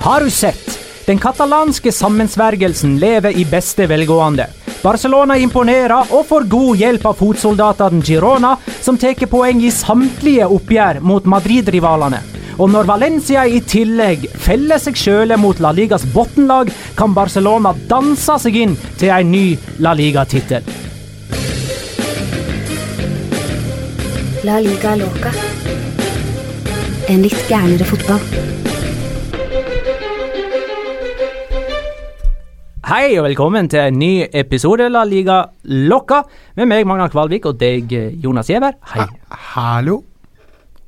Har du sett? Den katalanske sammensvergelsen lever i beste velgående. Barcelona imponerer og får god hjelp av fotsoldatene Girona, som tar poeng i samtlige oppgjør mot Madrid-rivalene. Og når Valencia i tillegg feller seg sjøle mot La Ligas bunnlag, kan Barcelona danse seg inn til en ny La Liga-tittel. La liga loca. En litt gærnere fotball. Hei og velkommen til en ny episode La Liga Lokka med meg, Magnar Kvalvik, og deg, Jonas Giæver. Hei. Hallo?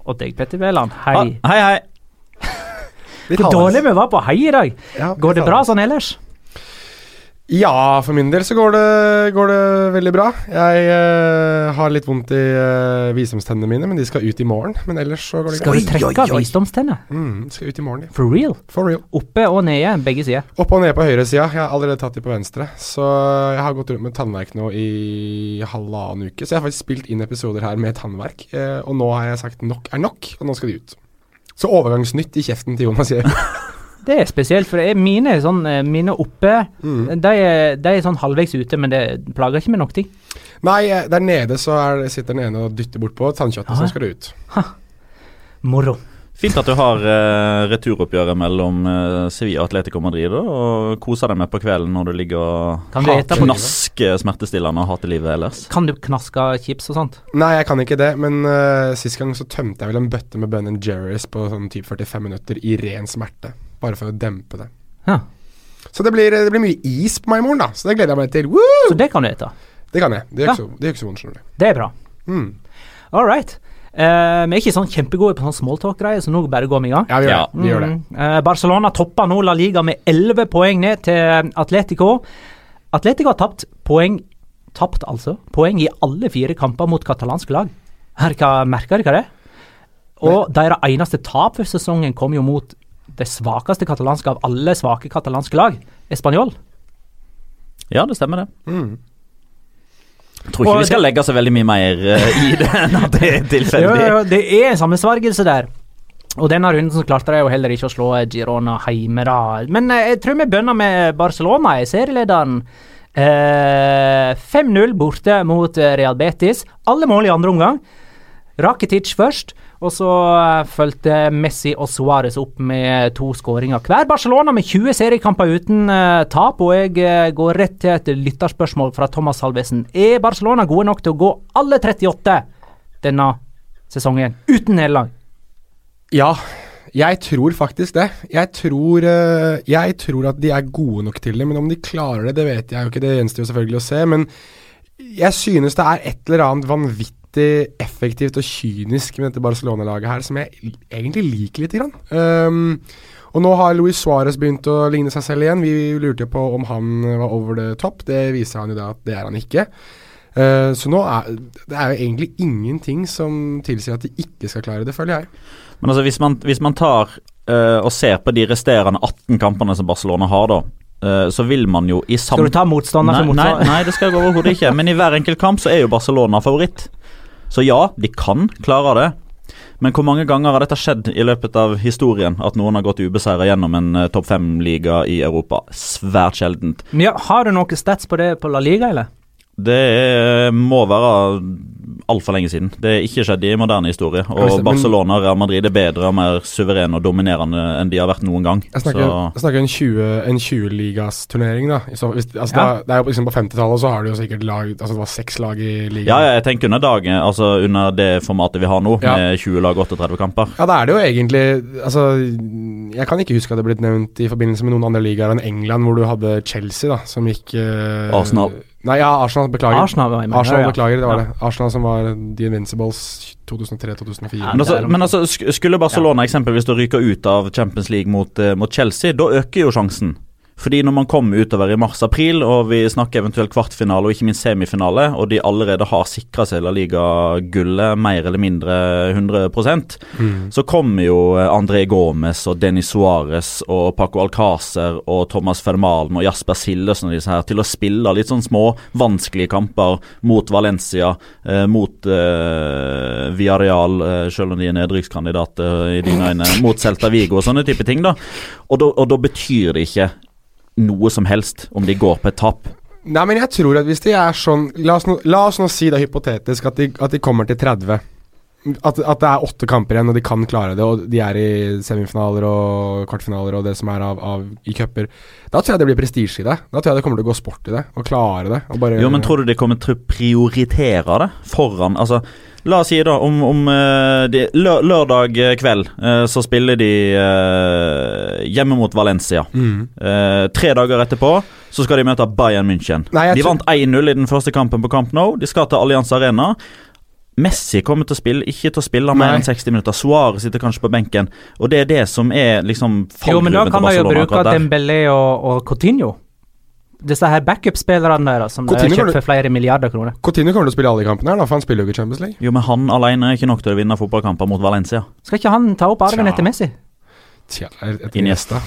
Og deg, Petter Wæland. Hei. hei, hei. Hvor dårlig vi var på hei i dag. Ja, Går det bra sånn ellers? Ja, for min del så går det, går det veldig bra. Jeg uh, har litt vondt i uh, visdomstennene mine, men de skal ut i morgen. Men ellers så går det Skal du trekke av visdomstenner? Mm, skal ut i morgen, ja. For real? For real. Oppe og nede, begge sider. Oppe og nede på høyre sida. Jeg har allerede tatt de på venstre. Så jeg har gått rundt med tannverk nå i halvannen uke. Så jeg har faktisk spilt inn episoder her med tannverk. Uh, og nå har jeg sagt nok er nok, og nå skal de ut. Så overgangsnytt i kjeften til Jonas Giæver. Det er spesielt, for er mine, er sånn, eh, mine oppe Mm. de, er, de er sånn halvveis ute, men det plager ikke med nok ting. Nei, eh, der nede så er, sitter den ene og dytter bortpå tannkjøttet, så skal det ut. Moro. Fint at du har uh, returoppgjøret mellom uh, Sevilla og Atletico Madrid da, og koser deg med på kvelden når du ligger og Kan du knasker smertestillende og hater livet ellers. Kan du knaske chips og sånt? Nei, jeg kan ikke det, men uh, sist gang så tømte jeg vel en bøtte med Ben Jerry's på sånn typ 45 minutter i ren smerte. Bare for å dempe det. Ja. Så det blir, det blir mye is på meg i morgen, da. Så det gleder jeg meg til. Woo! Så det kan du ete. Det kan jeg. Det gjør Ja. ikke, så, vondt, skjønner du. Det er bra. Mm. All right. Uh, vi er ikke sånn kjempegode på sånn smalltalk-greier, så nå bare går vi i gang. Ja, vi gjør Ja. det. Vi gjør det. Mm. Eh, Barcelona topper nå La Liga med 11 poeng ned til Atletico. Atletico har tapt poeng Tapt, altså. Poeng i alle fire kamper mot katalanske lag. Her, hva, merker dere det? Og deres eneste tap for sesongen kom jo mot det svakeste katalanske av alle svake katalanske lag, Español. Ja, det stemmer det. Mm. Jeg tror ikke Og vi skal det- legge så veldig mye mer eh, i det enn at det er Jo, tilfeldig. jo, det er en sammensvergelse der. Og denne runden så klarte de jo heller ikke å slå Girona hjemme, da. Men eh, jeg tror vi bønner med Barcelona, i serielederen. Eh, 5-0 borte mot eh, Real Betis. Alle mål i andre omgang. Rakitic først, Og så eh, fulgte Messi og Suárez opp med to skåringer hver. Barcelona med 20 seriekamper uten eh, tap, og jeg eh, går rett til et lytterspørsmål fra Thomas Halvesen. Er Barcelona gode nok til å gå alle 38 denne sesongen uten nederlag? Ja, jeg tror faktisk det. Jeg tror, jeg tror at de er gode nok til det, men om de klarer det, det vet jeg jo ikke. Det gjenstår jo selvfølgelig å se. Men jeg synes det er et eller annet vanvittig effektivt og kynisk med dette Barcelona-laget her, som jeg egentlig liker lite grann. Um, og nå har Luis Suárez begynt å ligne seg selv igjen. Vi lurte på om han var over the top. Det viser han jo da at det er han ikke. Uh, så nå er det er jo egentlig ingenting som tilsier at de ikke skal klare det, føler jeg. Men altså, hvis man, hvis man tar uh, og ser på de resterende 18 kampene som Barcelona har, da, uh, så vil man jo i sam... Skal du ta motstander nei, for nei, nei, det skal jeg overhodet ikke. Men i hver enkelt kamp så er jo Barcelona favoritt. Så ja, de kan klare det. Men hvor mange ganger har dette skjedd i løpet av historien? At noen har gått ubeseira gjennom en uh, topp fem-liga i Europa? Svært sjeldent. Ja, har du noen stats på det på La Liga, eller? Det må være altfor lenge siden. Det er ikke skjedd i moderne historie. Og Barcelona og Real Madrid er bedre og mer suverene og dominerende enn de har vært noen gang. Jeg snakker, Så jeg snakker en 20 en 20-ligas-turnering, da. Så, hvis, altså, Ja. da. Det er jo liksom På 50-tallet så har du jo sikkert lag Altså det var seks lag i ligaen. ja, ja, jeg tenker under dagen, altså under det formatet vi har nå, Ja. med 20 lag, og 38 kamper. Ja, da er det jo egentlig Altså, jeg kan ikke huske at det er blitt nevnt i forbindelse med noen andre ligaer enn England, hvor du hadde Chelsea, da, som gikk eh, Arsenal. Nei, ja, Arsenal. Beklager. Arsenal var med. Arsenal, Ja, ja. beklager, det var Ja. det. Arsenal som var The Invincibles 2003-2004. Ja, Men altså, men altså sk- skulle Barcelona eksempelvis ryke ut av Champions League mot, eh, mot Chelsea, da øker jo sjansen. Fordi når man kommer utover i mars-april, og vi snakker eventuelt kvartfinale og ikke minst semifinale, og de allerede har sikra seg La Liga-gullet mer eller mindre 100 mm. så kommer jo eh, André Gomez og Denis Suárez og Paco Alcácer og Thomas Fermalen og Jasper Sillesen og disse her til å spille litt sånn små, vanskelige kamper mot Valencia, eh, mot eh, Villarreal, eh, selv om de er nedrykkskandidater i dine øyne, mot Celta Vigo og sånne type ting. da, og da betyr det ikke noe som helst om de går på et tap. Nei, men jeg tror at hvis de er sånn La oss nå, la oss nå si da hypotetisk at de, at de kommer til 30. At, at det er åtte kamper igjen, og de kan klare det, og de er i semifinaler og kvartfinaler og det som er av, av i cuper. Da tror jeg det blir prestisje i det. Da tror jeg det kommer til å gå sport i det, og klare det. Bare, Jo, men tror du de kommer til å prioritere det foran Altså, la oss si da om, om eh, de, lø, lørdag kveld eh, så spiller de eh, hjemme mot Valencia. Mm. Tre dager etterpå så skal de møte Bayern München. Nei, de vant 1-0 i den første kampen på Camp Nou. De skal til Allianz Arena. Messi kommer til å spille, ikke til å spille mer enn 60 minutter. Suárez sitter kanskje på benken. Og det er det som er liksom Jo, men da kan man jo bruke. Dembélé og, og Coutinho. Disse her backup-spillerne deres som har Coutinho er kjøpt du- for flere milliarder kroner. Coutinho kommer til å spille alle kampene her, da, for han spiller jo ikke Champions League. Jo, men han alene er ikke nok til å vinne fotballkamper mot Valencia. Skal ikke han ta opp arven etter Messi? Tja, Iniesta.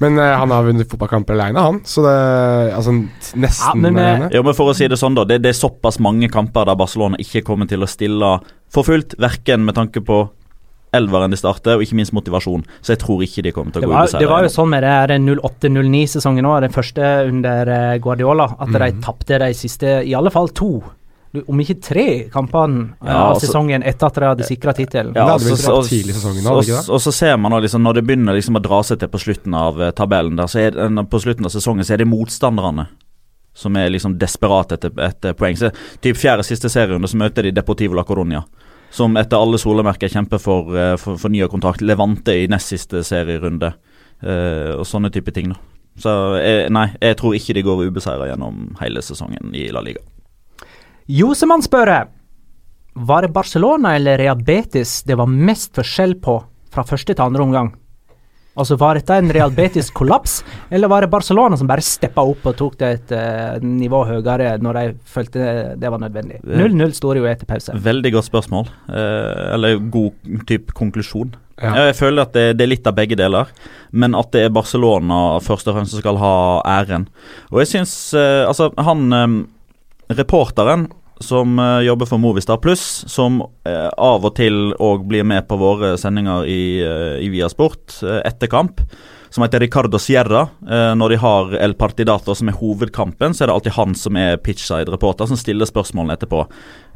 Men uh, han har vunnet fotballkamper alene, han. Så det Altså nesten Ja, men, eh. Jo, men for å si Det sånn da Det, det er såpass mange kamper der Barcelona ikke kommer til å stille for fullt, verken med tanke på elveren de starter, og ikke minst motivasjon. Så jeg tror ikke de kommer til å Det gå var, ubeseiret det var jo sånn med det er 08-09-sesongen òg, den første under eh, Guardiola, at de Mhm. tapte de siste i alle fall to, du- om ikke tre, kampene eh, Ja, av altså- sesongen etter at de hadde sikra tittelen. Ja, altså, og, så ser man da liksom når det begynner liksom å dra seg til på slutten av eh, tabellen, der, så er det, på slutten av sesongen så er det motstanderne som er liksom desperate etter, etter poeng. Så typ Fjerde siste serierunde så møter de Deportivo la Coronia. Som etter alle solemerker kjemper for, eh, for, for ny kontrakt. Levante i nest siste serierunde. Uh, og sånne type ting. da Så jeg, nei, jeg tror ikke de går ubeseira gjennom hele sesongen i La Liga. Josemann spør Var det Barcelona eller Real Betis det var mest forskjell på fra første til andre omgang? Altså Var dette en Real Betis-kollaps, eller var det Barcelona som bare steppa opp og tok det et uh, nivå høyere når de følte det var nødvendig? 0-0 står det jo etter pause. Veldig godt spørsmål. Eh, eller god type konklusjon. Ja. Jeg føler at det, det er litt av begge deler, men at det er Barcelona først og fremst som skal ha æren. Og jeg syns eh, Altså, han eh, reporteren som uh, jobber for Movistar Pluss, som uh, av og til òg blir med på våre sendinger i, uh, i Viasport etter kamp, som heter Ricardo Sierra. Eh, når de har El Partidato, som er hovedkampen, så er det alltid han som er pitchside-reporter, som stiller spørsmålene etterpå.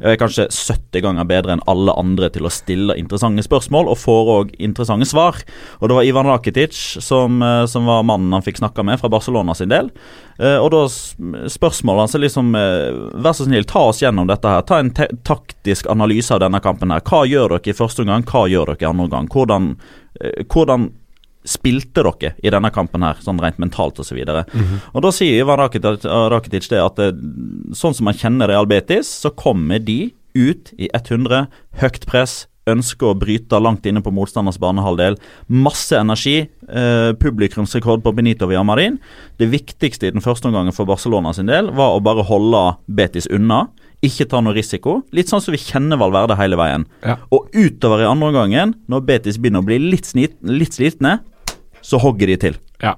Jeg er kanskje 70 ganger bedre enn alle andre til å stille interessante spørsmål, og får òg interessante svar. Og det var Ivan Rakitic som, eh, som var mannen han fikk snakka med fra Barcelona sin del. Eh, og da spørsmålet hans er liksom eh, Vær så snill, ta oss gjennom dette her. Ta en taktisk analyse av denne kampen her. Hva gjør dere i første omgang, hva gjør dere i andre omgang? Hvordan, hvordan spilte dere i denne kampen her, sånn rent mentalt osv. Og, så mm -hmm. og da sier Ivan Rakitic, Rakitic det at det, sånn som man kjenner Real Betis, så kommer de ut i 100, høyt press, ønsker å bryte langt inne på motstanders banehalvdel. Masse energi. Eh, publikumsrekord på Benito Villamarin. Det viktigste i den første omgangen for Barcelona sin del var å bare holde Betis unna. Ikke ta noe risiko. Litt sånn som vi kjenner Valverde hele veien. Ja. Og utover i andre omgangen, når Betis begynner å bli litt, snit, litt slitne, så hogger de til. Ja.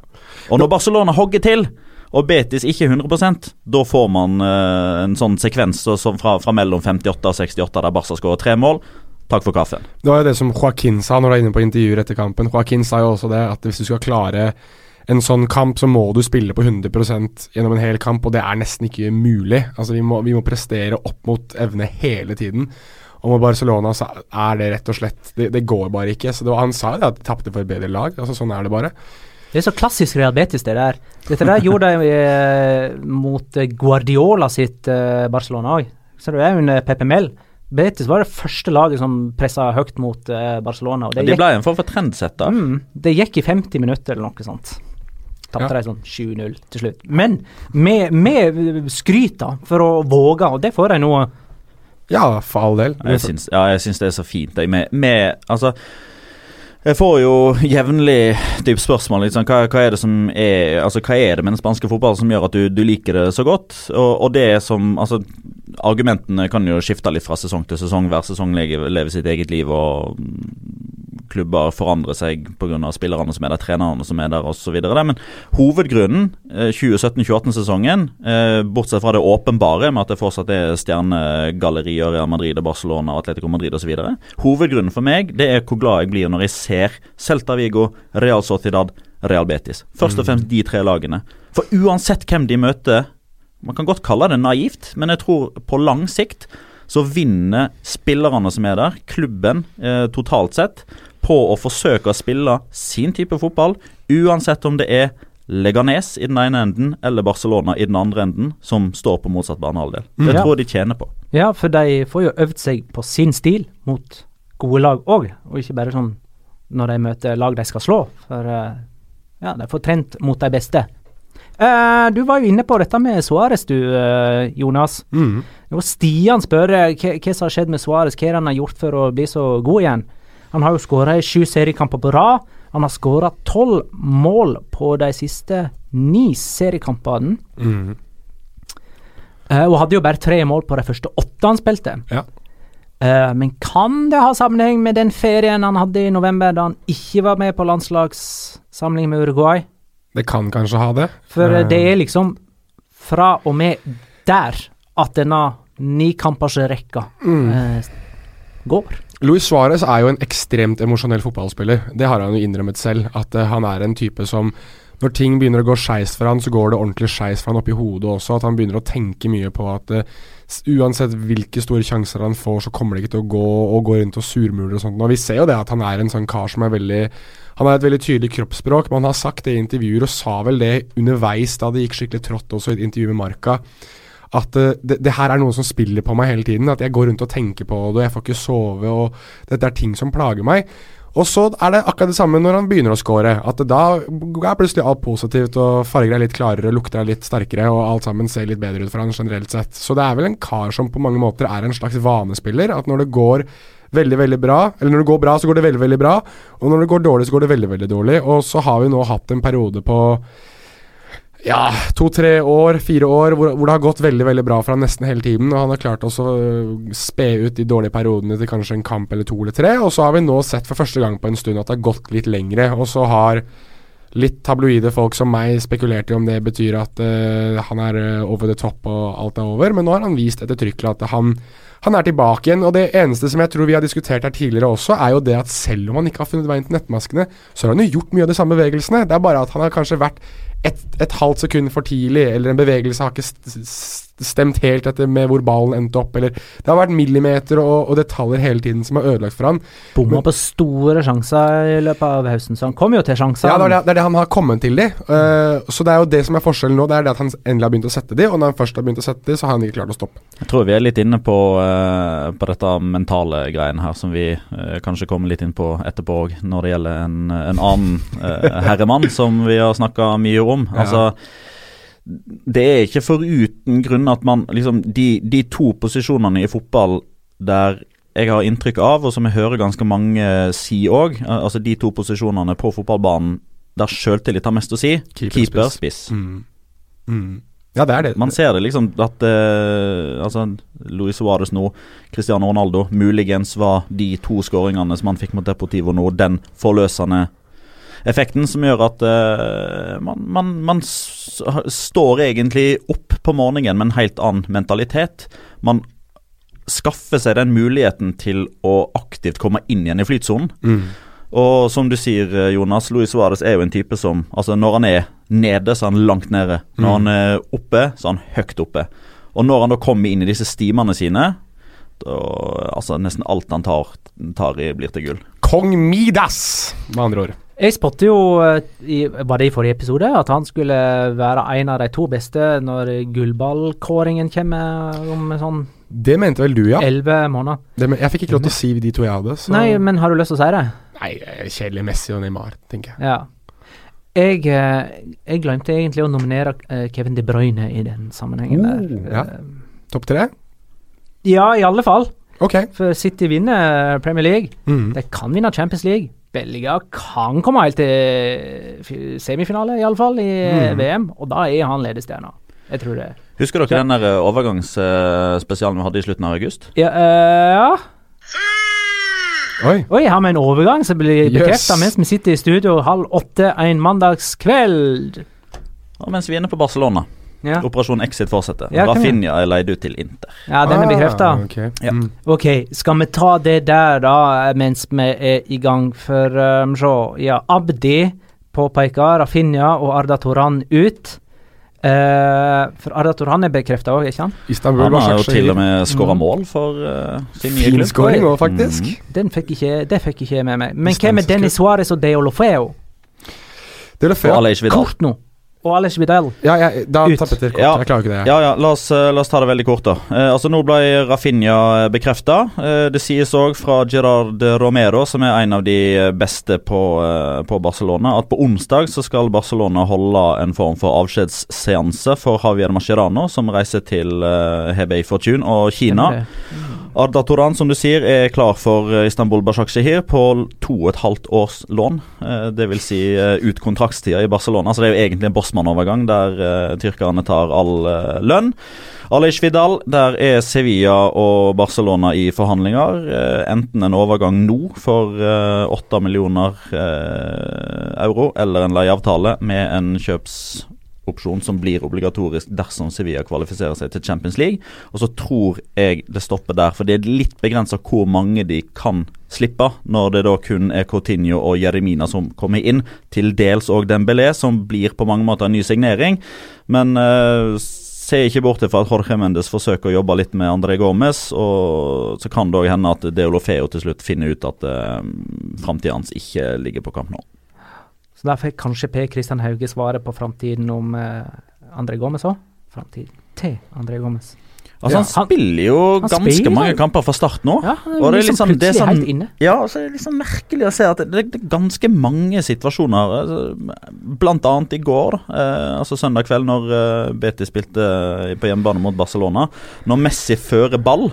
Og når Barcelona hogger til, og Betis ikke 100% da får man uh, en sånn sekvens så, fra, fra, mellom 58 og 68 der Barca skårer tre mål. Takk for kaffen. Det var jo det som Joaquin sa når du er inne på intervjuer etter kampen. Joaquin sa jo også det at hvis du skal klare en sånn kamp, så må du spille på 100% gjennom en hel kamp, og det er nesten ikke mulig. Altså Vi må, vi må prestere opp mot evne hele tiden. Og med Barcelona så er det rett og slett Det, det går bare ikke. Så var, Han sa jo at de tapte for et bedre lag. Altså Sånn er det bare. Det er så klassisk Real Betis, det der. Dette der gjorde de eh, mot Guardiola sitt eh, Barcelona òg. Så det er jo en eh, Pepe Mel. Betis var det første laget som pressa høyt mot eh, Barcelona. Og det de ble en form for trendsetter. Mm, det gikk i 50 minutter eller noe sånt. Tapte ja. de sånn 7-0 til slutt. Men med, med skryt da, for å våge, og det får de nå ja, for all del. Jeg syns, ja, jeg syns det er så fint. Med, med, altså jeg får jo jevnlig spørsmål liksom, hva, hva, er det som er altså, hva er det med den spanske fotballen som gjør at du, du liker det så godt? Og, og, det som altså, Argumentene kan jo skifte litt fra sesong til sesong. Hver sesong lever, lever sitt eget liv, og klubber forandrer seg pga. spillerne som er der, trenerne som er der osv. Men hovedgrunnen, 2017-2018-sesongen, eh, bortsett fra det åpenbare med at det fortsatt er stjernegallerier Real Madrid, Barcelona, Atletico Madrid osv. Hovedgrunnen for meg det er hvor glad jeg blir når jeg ser Celta Vigo, Real Sociedad, Real Betis. Først og mm. fremst de tre lagene. For uansett hvem de møter Man kan godt kalle det naivt, men jeg tror på lang sikt så vinner spillerne som er der, klubben eh, totalt sett, på å forsøke å spille sin type fotball, uansett om det er Leganes i den ene enden eller Barcelona i den andre enden, som står på motsatt banehalvdel. Det ja. tror jeg de tjener på. Ja, for de får jo øvd seg på sin stil mot gode lag òg, og ikke bare sånn når de møter lag de skal slå. For uh, ja, de får trent mot de beste. Uh, du var jo inne på dette med Suárez, du, uh, Jonas. Mm. Stian spør hva, hva som har skjedd med Suárez, hva han har gjort for å bli så god igjen. Han har jo skåra i sju seriekamper på rad. Han har skåra tolv mål på de siste ni seriekampene. Mm. Uh, og hadde jo bare tre mål på de første åtte han spilte. Ja. Uh, men kan det ha sammenheng med den ferien han hadde i november, da han ikke var med på landslagssamling med Uruguay? Det kan kanskje ha det. For uh, det er liksom fra og med der at denne nikampersrekka mm. går. Luis Suárez er jo en ekstremt emosjonell fotballspiller. Det har han jo innrømmet selv. At uh, han er en type som Når ting begynner å gå skeis for han, så går det ordentlig skeis for han oppi hodet også. At han begynner å tenke mye på at uh, uansett hvilke store sjanser han får, så kommer det ikke til å gå og gå rundt og surmule og sånt. Og vi ser jo det at han er en sånn kar som er veldig Han har et veldig tydelig kroppsspråk, men han har sagt det i intervjuer, og sa vel det underveis da det gikk skikkelig trått også i et intervju med Marka at uh, det, det, her er noe som spiller på meg hele tiden. At jeg går rundt og tenker på det, og jeg får ikke sove, og dette er ting som plager meg. Og så er det akkurat det samme når han begynner å score. At da er plutselig alt positivt, og farger er litt klarere, lukter er litt sterkere, og alt sammen ser litt bedre ut for han generelt sett. Så det er vel en kar som på mange måter er en slags vanespiller. At når det går veldig, veldig bra, eller når det går bra, så går det veldig, veldig bra. Og når det går dårlig, så går det veldig, veldig dårlig. Og så har vi nå hatt en periode på ja, to-tre år, fire år, hvor, hvor, det har gått veldig veldig bra for han nesten hele tiden. Og han har klart å øh, spe ut de dårlige periodene til kanskje en kamp eller to eller tre. Og så har vi nå sett for første gang på en stund at det har gått litt lengre. Og så har litt tabloide folk som meg spekulert i om det betyr at uh, han er eh, over the top og alt er over, men nå har han vist ettertrykkelig at han, han er tilbake igjen. Og det eneste som jeg tror vi har diskutert her tidligere også, er jo det at selv om han ikke har funnet veien til nettmaskene, så har han jo gjort mye av de samme bevegelsene. Det er bare at han har kanskje vært et, et halvt sekund for tidlig, eller en bevegelse har ikke stemt helt etter med hvor ballen endte opp, eller Det har vært millimeter og, og detaljer hele tiden som har ødelagt for han. Bomma på store sjanser i løpet av høsten, så han kom jo til sjanser. Ja, det er det, det er det han har kommet til de. Uh, så det er jo det som er forskjellen nå, det er det at han endelig har begynt å sette de, og når han først har begynt å sette de, så har han ikke klart å stoppe. Jeg tror vi er litt inne på, uh, på dette mentale greien her, som vi uh, kanskje kommer litt inn på etterpå òg, når det gjelder en, en annen herremann som vi har snakka mye om. Ja. Det er ikke foruten grunn at man liksom de, de to posisjonene i fotball der jeg har inntrykk av, og som jeg hører ganske mange si òg, altså de to posisjonene på fotballbanen der sjøltillit har mest å si. Keeper, spiss. Mm. Mm. Ja, det er det. Man ser det liksom at eh, altså, Luis Suárez nå, Cristiano Ronaldo, muligens var de to skåringene som han fikk mot Deportivo nå, den forløsende effekten som gjør at uh, man, man, man står egentlig opp på morgenen med en helt annen mentalitet. Man skaffer seg den muligheten til å aktivt komme inn igjen i flytsonen. Mm. Og som du sier, eh, Jonas, Luis Suárez er jo en type som Altså, når han er nede, så er han langt nede. Når Mm. han er oppe, så er han høyt oppe. Og når han da kommer inn i disse stimene sine, da Altså, nesten alt han tar, tar i, blir til gull. Kong Midas, med andre ord. Jeg spotter jo, eh, var det i forrige episode, at han skulle være en av de to beste når gullballkåringen kommer om sånn Det mente vel du, ja? elleve måneder. Det, men jeg fikk ikke lov til å si de to jeg hadde. Så. Nei, men har du lyst til å si det? Nei, kjedelig Messi og Neymar, tenker jeg. Ja. Jeg, eh, jeg glemte egentlig å nominere eh, Kevin De Bruyne i den sammenhengen. Oh, der. ja. Topp tre? ja, i alle fall. Ok. For City vinner Premier League. Mm. De kan vinne Champions League. Belgia kan komme helt til fi- semifinale, iallfall, i Mm. VM. Og da er han ledestjerna. Jeg tror det. Husker dere den der eh, overgangsspesialen vi hadde i slutten av august? Ja, eh, ja. Oi. Oi, har vi en overgang som blir Yes. mens vi sitter i studio halv åtte en mandagskveld? Og mens vi er inne på Barcelona. Ja, Operasjon Exit fortsetter. Ja, Rafinha er leid ut til Inter. ja den er bekrefta. Ah, ok. Ja. Mm. Ok, skal vi ta det der da, mens vi er i gang for um, så, Ja, Abdi påpeker Rafinha og Arda Toran ut. Uh, for Arda Toran er bekrefta òg, ikke sant? Istanbul Han har jo til og med skåra Mm. mål for uh, sin nye klubb. òg, faktisk. Mm. Den fikk ikke, det fikk ikke jeg med meg. Men hva med Denis Dennis Suárez og Deolofeo? Før. Kort nå. Og Alex Vidal. Ja, ja, da Ut. tappet dere kort. Ja. Jeg klarer ikke det. Ja, ja, la oss, eh, la oss ta det veldig kort, da. Eh, altså Nå ble Rafinha bekrefta. Eh, det sies òg fra Gerard Romero, som er en av de eh, beste på, eh, på Barcelona, at på onsdag så skal Barcelona holde en form for avskjedsseanse for Javier Mascherano, som reiser til eh, Hebei Fortune og Kina. Arda Toran, som du sier, er klar for eh, Istanbul Başakşehir på to og et halvt års lån. Dvs. Det vil si eh, ut kontraktstida i Barcelona. Så det er jo egentlig en bossmannovergang der eh, tyrkerne tar all eh, lønn. Aleix Vidal, der er Sevilla og Barcelona i forhandlinger. Eh, enten en overgang nå for eh, åtte millioner eh, euro, eller en leieavtale med en kjøpsopsjon som blir obligatorisk dersom Sevilla kvalifiserer seg til Champions League. Og så tror jeg det stopper der, for det er litt begrensa hvor mange de kan slippe, når det da kun er Coutinho og Jeremina som kommer inn. Til dels òg Dembélé, som blir på mange måter en ny signering. Men uh, se ikke bort fra at Jorge Mendes forsøker å jobbe litt med André Gomez, og så kan det òg hende at Deolofeo til slutt finner ut at uh, framtida hans ikke ligger på kamp nå. Så da fikk kanskje Per Kristian Hauge svaret på framtiden om eh, André Gomez òg? Framtiden til André Gomez. Altså Ja, Han spiller jo han ganske spiller. mange kamper fra start nå. Ja, han Og det er liksom sånn- det er sånn- helt inne. Ja, og så er det liksom merkelig å se at det, det er ganske mange situasjoner. Altså, blant annet i går, eh, altså søndag kveld, når eh, Betis spilte eh, på hjemmebane mot Barcelona. Når Messi fører ball,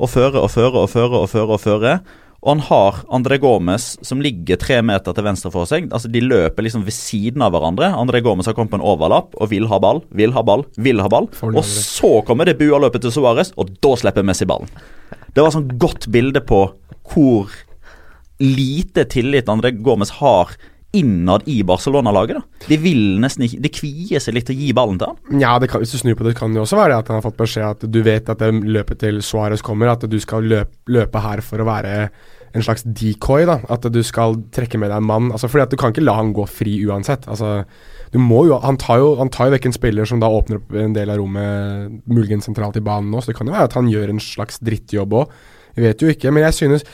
og fører og fører og fører og fører. Og fører og han har André Gomez som ligger tre meter til venstre for seg. Altså De løper liksom ved siden av hverandre. André Gomez har kommet på en overlapp og vil ha ball, vil ha ball, vil ha ball. Og så kommer det bualøpet til Suárez, og da slipper Messi ballen. Det var sånn godt bilde på hvor lite tillit André Gomez har innad i Barcelona-laget. da. De vil nesten ikke, de kvier seg litt til å gi ballen til han. Ja, kan, hvis du snur på det, kan det også være det at han har fått beskjed at du vet at det løpet til Suárez kommer, at du skal løpe, løpe her for å være en slags decoy. da, At du skal trekke med deg en mann. altså fordi at Du kan ikke la han gå fri uansett. altså du må jo, han tar jo, han tar jo vekk en spiller som da åpner opp en del av rommet, muligens sentralt i banen nå, så det kan jo være at han gjør en slags drittjobb òg. Vi vet jo ikke. Men jeg synes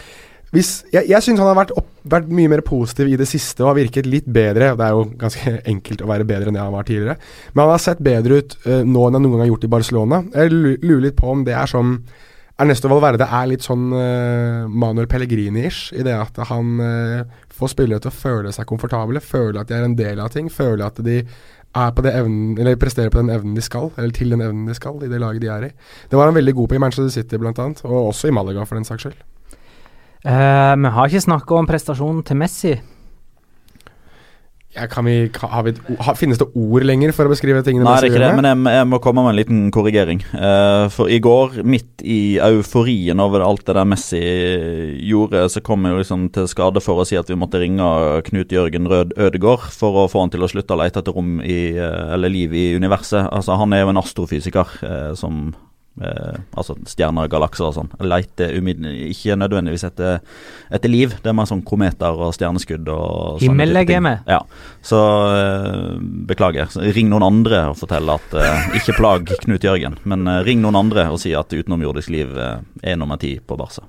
hvis, jeg, jeg synes han har vært, opp, vært, mye mer positiv i det siste og har virket litt bedre. Det er jo ganske enkelt å være bedre enn det han var tidligere. Men han har sett bedre ut uh, nå enn han noen gang har gjort i Barcelona. Jeg lurer litt på om det er sånn Ernesto Valverde er litt sånn uh, Manuel Pellegrini-ish, i det at han uh, får spillere til å føle seg komfortable, føle at de er en del av ting, føle at de er på det evnen, eller presterer på den evnen de skal, eller til den evnen de skal, i det laget de er i. Det var han veldig god på i Manchester City, blant annet, og også i Malaga, for den saks skyld. Uh, vi har ikke snakka om prestasjonen til Messi. Ja, kan vi, har vi har, finnes det ord lenger for å beskrive tingene? Nei, det er ikke det, men jeg, jeg, må komme med en liten korrigering. Uh, for i går, midt i euforien over alt det der Messi gjorde, så kom jeg liksom til skade for å si at vi måtte ringe Knut Jørgen Rød Ødegård for å få han til å slutte å lete etter rom i, uh, eller liv i universet. Altså, han er jo en astrofysiker uh, som Eh, altså stjerner galakser og sånn. Leite ikke nødvendigvis etter, etter, liv. Det er mer sånn kometer og stjerneskudd og Himmellegeme. Ja. Så eh, beklager. Så ring noen andre og fortell at eh, Ikke plag Knut Jørgen, men eh, ring noen andre og si at utenomjordisk liv eh, er nummer ti på Barca.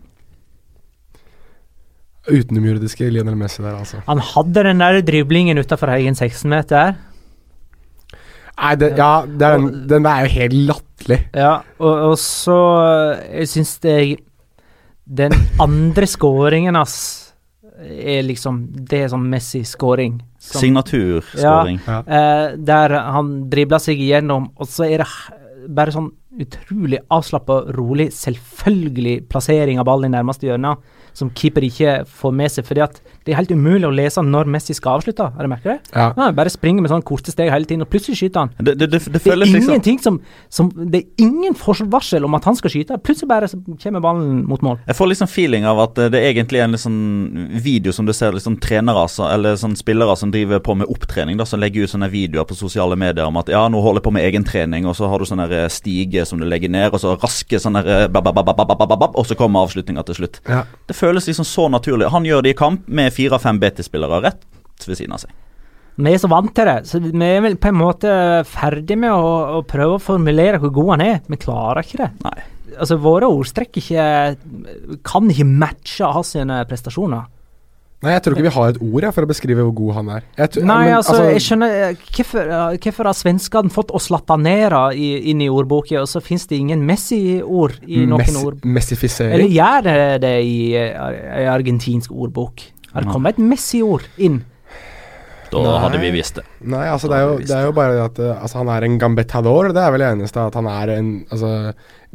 Utenomjordiske Lionel Messi der, altså. Han hadde den der driblingen utafor egen 16-meter. Nei, det, ja, det er den, den er jo helt latterlig. Ja, og, og, så Jeg syns det Den andre skåringen hans er liksom Det er sånn Messi-skåring. Signaturskåring. Ja, eh, der han dribler seg igjennom, og så er det bare sånn utrolig avslappa, rolig, selvfølgelig plassering av ballen i nærmeste hjørne som keeper ikke får med seg. fordi at det er helt umulig å lese når Messi skal avslutte. Har du merket det? Ja. Han bare springer med sånne korte steg hele tiden, og plutselig skyter han. Det, det, det, det, er liksom- ingenting som, som, Det er ingen varsel om at han skal skyte. Plutselig bare kommer ballen mot mål. Jeg får liksom feeling av at det er egentlig en liksom video som du ser liksom trenere eller sånn spillere som driver på med opptrening, da, som legger ut sånne videoer på sosiale medier om at ja, nå holder jeg på med egentrening, og så har du sånne stige som du legger ned, og så raske sånne og så kommer avslutninga til slutt. Ja. Det føles liksom så naturlig. Han gjør det i kamp med fire-fem BT-spillere rett ved siden av seg. Vi er så vant til det, så vi er vel på en måte ferdig med å, å prøve å formulere hvor god han er. Vi klarer ikke det. Nei. Altså, Våre ordstrekk ikke, kan ikke matche hans prestasjoner. Nei, jeg tror ikke vi har et ord jeg, for å beskrive hvor god han er. Jeg Nei, men, altså, altså, jeg skjønner eh, Hvorfor, hvorfor har svenskene fått oss latanere inn i ordboka, og så finnes det ingen Messi-ord i noen Messi, ord? Messifisering? Eller gjør det det i i argentinsk ordbok? Har det kommet et Messi-ord inn? Da Nei. hadde vi visst det. Nei, altså det er, jo, det er jo bare det at eh, altså, han er en gambetador. Det er vel det eneste at han er en altså,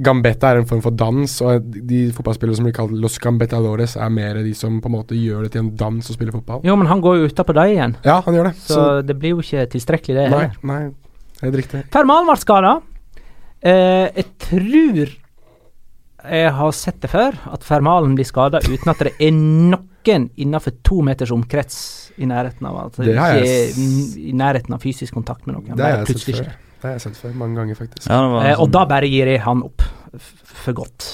Gambetta er en form for dans, og de fotballspillere som blir kalt los gambetadores, er mer de som på en måte gjør det til en dans å spille fotball. Jo, men han går jo utapå deg igjen. Ja, han gjør det. Så, så det blir jo ikke tilstrekkelig, det heller. Nei, nei, helt riktig. Fermal ble skada. Eh, jeg tror jeg har sett det før, at Fermalen blir skada uten at det er noen innenfor to meters omkrets i nærheten av altså, det ikke er i nærheten av fysisk kontakt med noen. Det har jeg sett før. Det har jeg sett før, mange ganger faktisk. Ja, eh, og sånn. da bare gir jeg han opp for godt.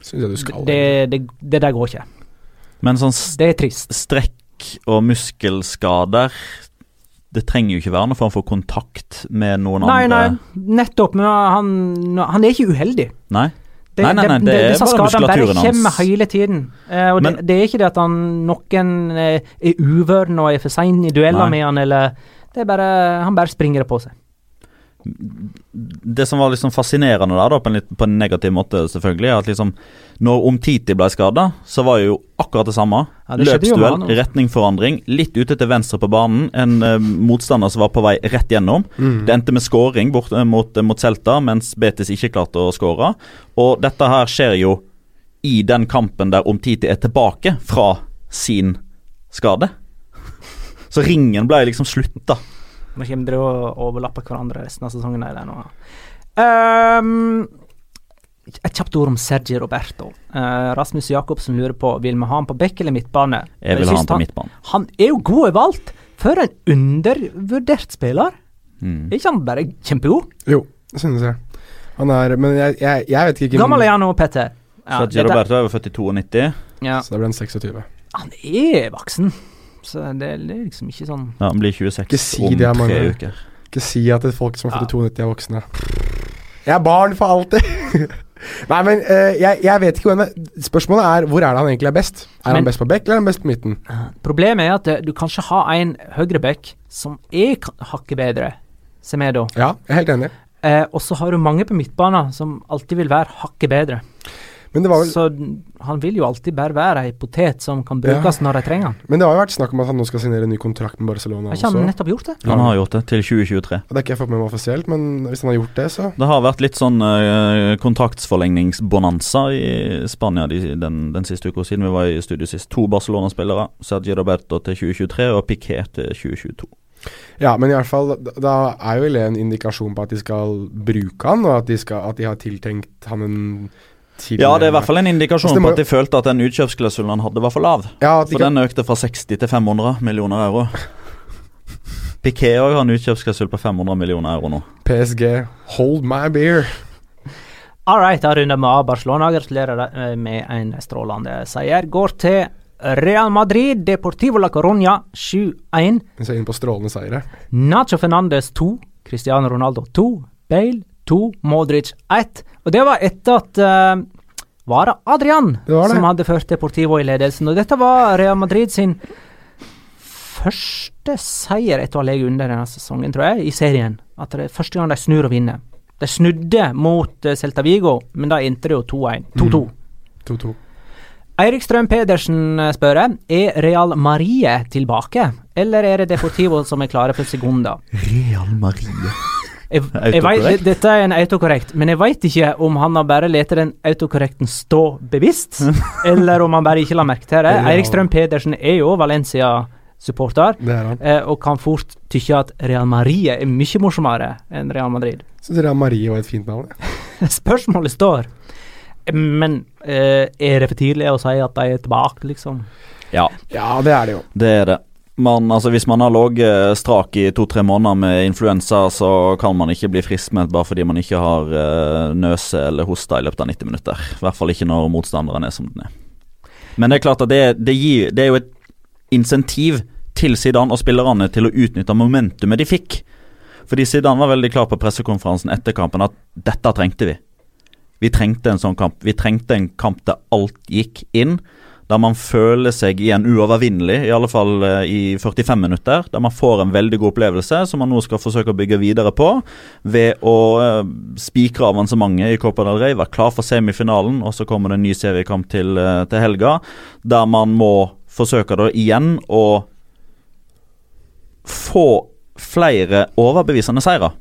Syns jeg du skal. Det, det, det, der går ikke. Men sånn det er trist. strekk og muskelskader det trenger jo ikke være noe form for kontakt med noen nei, andre. Nei, nettopp. Men han, han er ikke uheldig. Nei. Det, nei, nei, nei, det, det er bare muskulaturen hans. kommer hele tiden. Eh, og Men, det, det, er ikke det at han noen eh, er uvøren og er for sein i dueller med han, eller Det er bare Han bare springer det på seg. Det som var liksom fascinerende der, da, på en, litt, på en negativ måte, selvfølgelig, at liksom når Omtiti ble skada, så var det jo akkurat det samme. Ja, det Løpsduell, retningforandring, litt ute til venstre på banen. En uh, motstander som var på vei rett gjennom. Mm. Det endte med skåring bort, uh, mot, uh, mot, Celta, mens Betis ikke klarte å skåre. Og dette her skjer jo i den kampen der Omtiti er tilbake fra sin skade. Så ringen ble liksom slutta. Nå kommer dere å overlappe hverandre resten av sesongen. Der nå. Um, et kjapt ord om Sergi Roberto. Uh, Rasmus Jacobsen lurer på Vil vi ha han på bekk eller midtbane. Jeg vil ha han på midtbane. Han er jo god valgt, For en undervurdert spiller. Mm. Er ikke han bare kjempegod? Jo, det synes jeg. Han er Men jeg, jeg, jeg vet ikke Gammel er han nå, Petter? Ja, Sergi Roberto er jo født i 92. ja. Så da ble han 26. Han er voksen, så det, det er liksom ikke sånn Ja, han blir 26 si om det, tre mange. uker. Ikke si at det er folk som er født i 92 er voksne. Jeg er barn for alltid! Nei, men uh, jeg, jeg vet ikke hvem det Spørsmålet er hvor er det han egentlig er best? Er Men- han best på bekk, eller er han best på midten? Problemet er at eh, du kanskje har en høyreback som er hakket bedre, Semedo. Ja, jeg er helt enig. Uh, og så har du mange på midtbanen som alltid vil være hakket bedre. Men det var vel Så han vil jo alltid bare være ei potet som kan brukes når de trenger han. Men det har jo vært snakk om at han nå skal signere en ny kontrakt med Barcelona Har ikke også. han nettopp gjort det? Han har gjort det til 2023. Det har ikke jeg fått med meg offisielt, men hvis han har gjort det, så Det har vært litt sånn uh, kontraktsforlengningsbonanza i Spania de, den, den siste uka siden vi var i studio sist. To Barcelona-spillere. Sergio Roberto til 2023 og Piquet til 2022. Ja, men i hvert fall, da, er jo det en indikasjon på at de skal bruke han, og at de, skal, at de har tiltenkt han en til Ja, det er i hvert fall en indikasjon Altså, på at de følte at den utkjøpsklausulen han hadde, var for lav. Ja, de For kan, den økte fra 60 til 500 millioner euro. Piquet òg har en utkjøpsklausul på 500 millioner euro nå. PSG, hold my beer. All right, da runder vi av Barcelona. Gratulerer eh, med en strålende seier. Går til Real Madrid, Deportivo la Coruña 7-1. Vi ser inn på strålende seire. Nacho Fernandes 2, Cristiano Ronaldo 2, Bale 2, Modric 1. Og det var etter at uh, var det Adrian Det var det. som hadde ført Deportivo i ledelsen. Og dette var Real Madrid sin første seier etter å ha ligget under denne sesongen, tror jeg, i serien. At det er første gang de snur og vinner. De snudde mot uh, Celta Vigo, men da endte det jo 2-1. 2-2. 2-2. Eirik Strøm Pedersen eh, spør Er Real Marie tilbake, eller er det Deportivo som er klare for Segunda? Real Marie. Jeg, jeg vet, dette er en autokorrekt, men jeg veit ikke om han har bare latt den autokorrekten stå bevisst, eller om han bare ikke la merke til det. Eirik Strøm Pedersen er jo Valencia-supporter, er eh, og kan fort tykke at Real Marie er mye morsommere enn Real Madrid. Syns Real Marie var et fint navn. ja. Spørsmålet står, men eh, er det for tidlig å si at de er tilbake, liksom? Ja, Ja, det er det jo. det er det. Man, altså Hvis man har ligget strak i to-tre måneder med influensa, så kan man ikke bli friskmeldt bare fordi man ikke har uh, nøse eller hosta i løpet av 90 minutter. I hvert fall ikke når motstanderen er som den er. Men det er klart at det, det, gir, det er jo et insentiv til Zidane og spillerne til å utnytte momentumet de fikk. Fordi Zidane var veldig klar på pressekonferansen etter kampen at dette trengte vi. Vi trengte en sånn kamp. Vi trengte en kamp der alt gikk inn. Der man føler seg igjen uovervinnelig, i alle fall eh, i 45 minutter. Der man får en veldig god opplevelse som man nå skal forsøke å bygge videre på. Ved å eh, spikre avansementet i Copa del Rey, være klar for semifinalen. Og så kommer det en ny seriekamp til, eh, til helga, der man må forsøke da igjen å få flere overbevisende seire.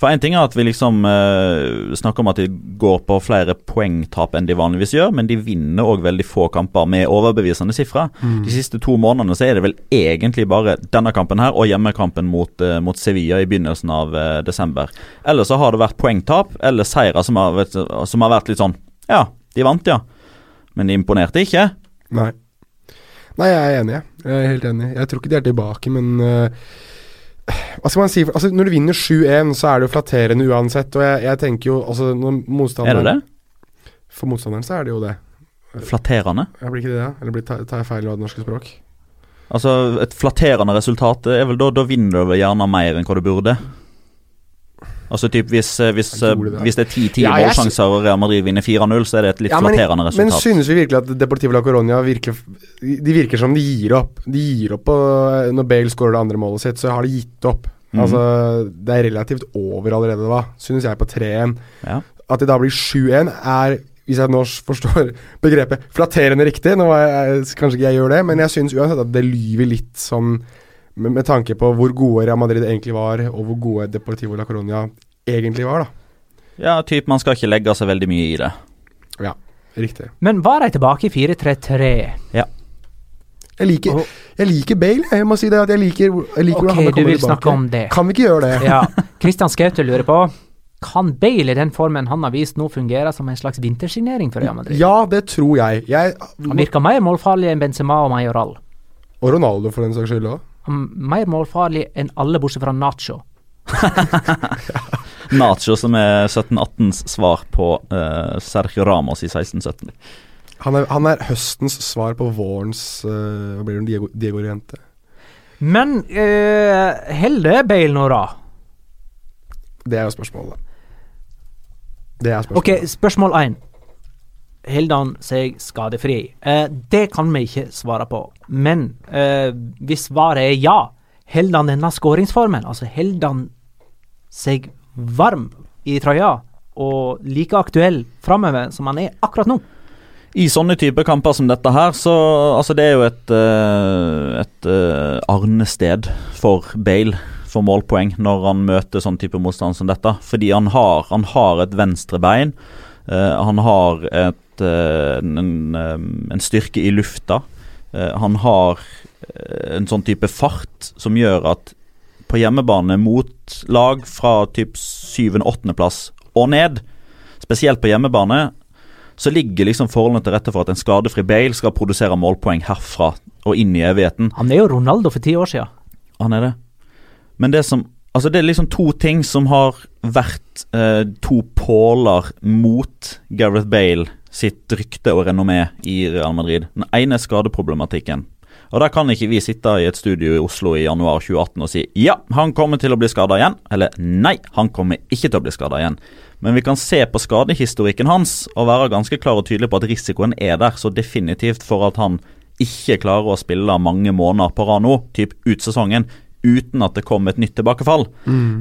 For én ting er at vi liksom eh, snakker om at de går på flere poengtap enn de vanligvis gjør, men de vinner òg veldig få kamper med overbevisende sifre. De siste to månedene så er det vel egentlig bare denne kampen her og hjemmekampen mot, eh, mot Sevilla i begynnelsen av eh, desember. Eller så har det vært poengtap eller seire som har, som har vært litt sånn Ja, de vant, ja. Men de imponerte ikke. Nei. Nei, jeg er enig. jeg. Jeg er helt enig. Jeg tror ikke de er tilbake, men øh, Hva skal man si? Altså, når du vinner 7-1, så er det jo flatterende uansett. Og jeg, jeg tenker jo altså, Er det det? For motstanderen så er det jo det. Flatterende? Ja, blir ikke det, da? Eller blir, tar jeg feil av det norske språk? Altså, et flatterende resultat er vel da Da vinner du gjerne mer enn hva du burde. Altså typ hvis, eh, hvis, det. hvis det er 10-10 Ja, målsjanser og Real Madrid vinner 4-0, så er det et litt Ja, men, flatterende men synes vi virkelig at Deportivo la Coronia virker De virker som de gir opp. De gir opp og når Bale skårer det andre målet sitt, så har de gitt opp. Mm. Altså, det er relativt over allerede, da, synes jeg, på 3-1. Ja. At det da blir 7-1, er hvis jeg nå forstår begrepet flatterende riktig. Nå jeg, kanskje ikke jeg gjør det, men jeg syns uansett at det lyver litt sånn med, med tanke på hvor gode Real Madrid egentlig var, og hvor gode Deportivo la Coronia egentlig var, da. ja, typ man skal ikke legge seg veldig mye i det. Ja, riktig. Men var de tilbake i 4-3-3? Jeg liker, jeg liker Bale. Jeg må si det at jeg liker, jeg liker hvordan Ok, han du kommer tilbake. om det. Kan vi ikke gjøre det? Ja. Christian Skaute lurer på Kan Bale i den formen han har vist nå, fungere som en slags vintersignering for Real Madrid? Ja, det tror jeg. jeg Han virker mer målfarlig enn Benzema og Majoral. og Ronaldo, for den saks skyld òg. Mer målfarlig enn alle bortsett fra Nacho. Nacho, som er 17-18s svar på uh, Sergio Ramos i 16-17. Han er, han er høstens svar på vårens uh, Hva blir det, Diego, Diego Riente? Men uh, holder Bale nå, da? Det er jo spørsmålet. Det er spørsmålet. Ok, spørsmål én. Holder han seg skadefri? Uh, det kan vi ikke svare på. Men eh, hvis svaret er ja, holder han denne skåringsformen? Altså holder han seg varm i trøya og like aktuell framover som han er akkurat nå? I sånne type kamper som dette her, så altså det er jo et, eh, et eh, arnested for Bale for målpoeng når han møter sånn type motstand som dette. Fordi han har, han har et venstre bein. eh, han har et, eh, en, en styrke i lufta. Eh, han har eh, en sånn type fart som gjør at på hjemmebane mot lag fra typ 7.-8.-plass og ned, spesielt på hjemmebane, så ligger liksom forholdene til rette for at en skadefri Bale skal produsere målpoeng herfra og inn i evigheten. Han er jo Ronaldo for ti år siden. Han er det. Men det som Altså det er liksom to ting som har vært eh, to påler mot Gareth Bale sitt rykte og renommé i Real Madrid. Den ene skadeproblematikken. Og Der kan ikke vi sitte i et studio i Oslo i januar 2018 og si ja, han kommer til å bli skada igjen, eller nei, han kommer ikke til å bli skada igjen. Men vi kan se på skadehistorikken hans og være ganske klar og tydelig på at risikoen er der så definitivt for at han ikke klarer å spille mange måneder på rad nå, typ ut sesongen, uten at det kommer et nytt tilbakefall.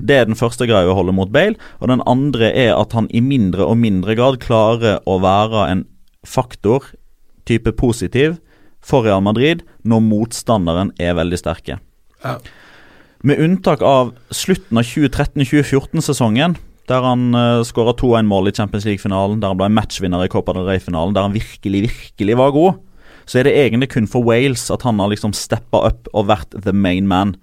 Det er den første greia å holde mot Bale. Og den andre er at han i mindre og mindre grad klarer å være en faktor, type positiv, for Real Madrid når motstanderen er veldig sterke. Ja. Med unntak av slutten av 2013-2014-sesongen, der han uh, skåra 2-1-mål i Champions League-finalen, der han ble matchvinner i Copa del Rey-finalen, der han virkelig, virkelig var god, så er det egentlig kun for Wales at han har liksom steppa up og vært the main man.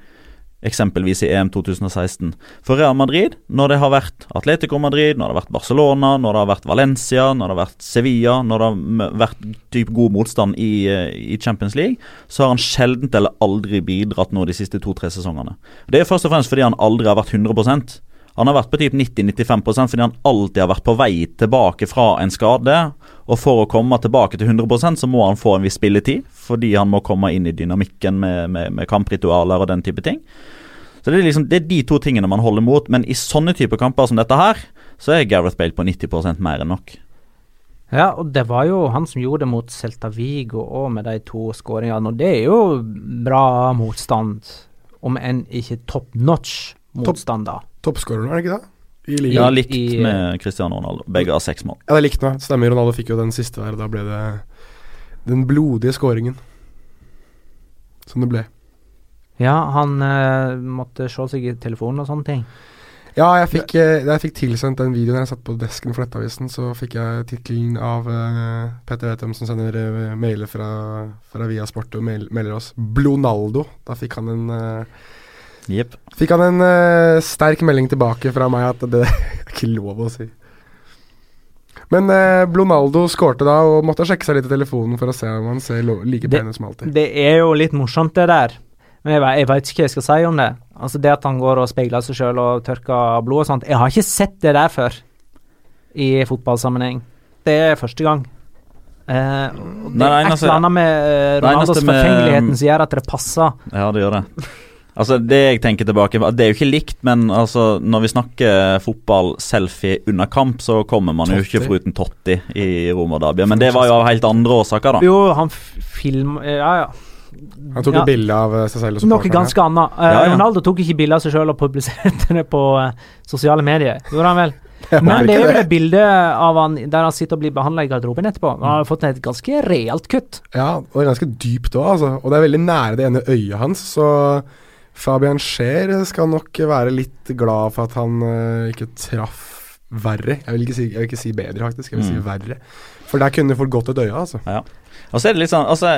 Eksempelvis i EM 2016. For Real Madrid, når det har vært Atletico Madrid, når det har vært Barcelona, når det har vært Valencia, når det har vært Sevilla, når det har vært typ god motstand i, eh, i Champions League, så har han sjelden eller aldri bidratt nå de siste to-tre sesongene. Det er først og fremst fordi han aldri har vært 100% Han har vært på typ 90-95% fordi han alltid har vært på vei tilbake fra en skade. Og for å komme tilbake til 100% så må han få en viss spilletid, fordi han må komme inn i dynamikken med, med, med kampritualer og den type ting. Så det er, liksom, det er de to tingene man holder mot, men i sånne typer kamper som dette her, så er Gareth Bale på 90 mer enn nok. Ja, og det var jo han som gjorde det mot Celta Vigo òg, med de to skåringene. Og det er jo bra motstand, om enn ikke top notch motstand, da. Toppskåreren, er det ikke det? I ligaen. Ja, likt i- med Cristiano Ronaldo. Begge har seks mål. Ja, det er likt nå. Stemmer. Ronaldo fikk jo den siste der, da ble det den blodige skåringen. Som det ble. Ja, han uh, måtte se seg i telefonen og sånne ting. Ja, jeg fikk, eh, da jeg fikk tilsendt den videoen jeg satt på desken for Nettavisen, så fikk jeg tittelen av uh, Petter Vetum som sender uh, mailer fra, fra Viasport og mail, melder oss 'Blonaldo'. Da fikk han en uh, yep. Fikk han en uh, sterk melding tilbake fra meg at det er ikke lov å si. Men eh, Blonaldo skårte da og måtte sjekke seg litt i telefonen for å se om han ser like pen ut som alltid. Det er jo litt morsomt, det der. Men jeg, jeg veit ikke hva jeg skal si om det. Altså Det at han går og speiler seg sjøl og tørker blod og sånt. Jeg har ikke sett det der før i fotballsammenheng. Det er første gang. Eh, det er et eller annet med eh, Ronaldos forfengeligheten som gjør at det passer. Ja, det gjør det. Altså, Det jeg tenker tilbake Det er jo ikke likt, men altså, når vi snakker fotball-selfie under kamp, så kommer man jo ikke Totti. foruten Totti i Roma-derbyet. Men det var jo av helt andre årsaker, da. Jo, han film... Ja, ja. Han tok Ja. et bilde av eh, seg selv og Noe ganske annet. Uh, Ja, ja. Ronaldo tok ikke bilde av seg selv og publiserte det på uh, sosiale medier. Gjorde han vel? Men det er jo vel et bilde av han der han sitter og blir behandla i garderoben etterpå. Han har fått et ganske realt kutt. Ja, og ganske dypt òg, altså. Og det er veldig nære det ene øyet hans, så Fabian Scheer skal nok være litt glad for at han uh, ikke traff verre. Jeg vil ikke si, jeg vil ikke si bedre, faktisk. Jeg vil si Mm. verre. For der kunne folk gått et øye, altså. Ja. Og så er det litt sånn, altså,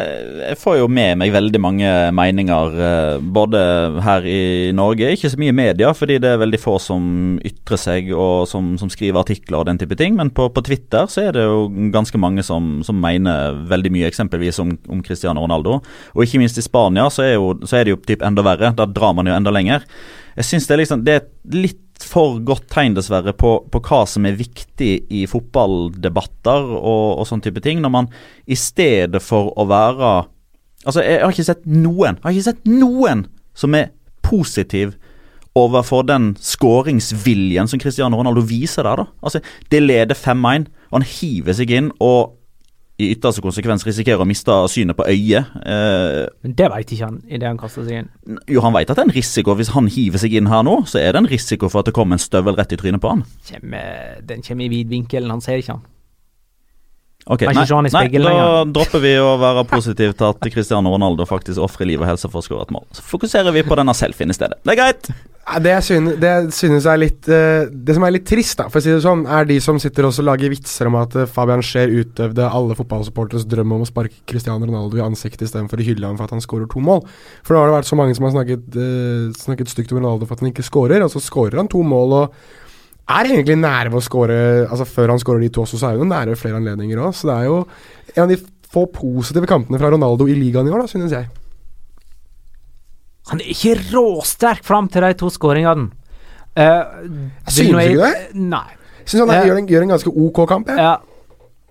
Jeg får jo med meg veldig mange meninger, eh, både her i Norge. Ikke så mye i media, fordi det er veldig få som ytrer seg og som, som skriver artikler og den type ting. Men på, på Twitter så er det jo ganske mange som, som mener veldig mye, eksempelvis om, om Cristiano Ronaldo. Og ikke minst i Spania så er, jo, så er det jo typ enda verre. Da drar man jo enda lenger. Jeg synes det liksom, det er et for godt tegn, dessverre, på, på hva som er viktig i fotballdebatter og, og sånn type ting. Når man i stedet for å være Altså, jeg har ikke sett noen, jeg har ikke sett noen som er positiv overfor den skåringsviljen som Cristiano Ronaldo viser der, da. Altså, det leder 5-1, og han hiver seg inn og i ytterste konsekvens risikerer å miste synet på øyet. Eh, Men det veit ikke han idet han kaster seg inn. jo, han vet at det er en risiko. Hvis han hiver seg inn her nå, så er det en risiko for at det kommer en støvel rett i trynet på han. Kjemme, den kommer i vidvinkelen, han ser ikke han. Ok, Kan ikke se han i nei, da lenger. dropper vi å være positive til at Cristiano Ronaldo faktisk ofrer liv og helse for å skåre et mål. Så fokuserer vi på denne selfien i stedet. Det er greit! Det jeg synes, det jeg synes er litt eh, Det som er litt trist, da, for å si det sånn, er de som sitter og lager vitser om at eh, Fabian Scheer utøvde alle fotballsupporters drøm om å sparke Cristiano Ronaldo i ansiktet istedenfor å hylle ham for at han skårer to mål. For da har det vært så mange som har snakket, eh, snakket stygt om Ronaldo for at han ikke skårer, og så skårer han to mål og er egentlig nære ved å skåre Altså Før han skårer de to også, så er han jo nære flere anledninger òg. Så det er jo en av de få positive kampene fra Ronaldo i ligaen i år, da, synes jeg. Han er ikke råsterk fram til de to skåringene. Uh, Synes du ikke det? Nei. Synes han er, Eh, gjør, en, gjør en ganske ok kamp. Jeg. Ja.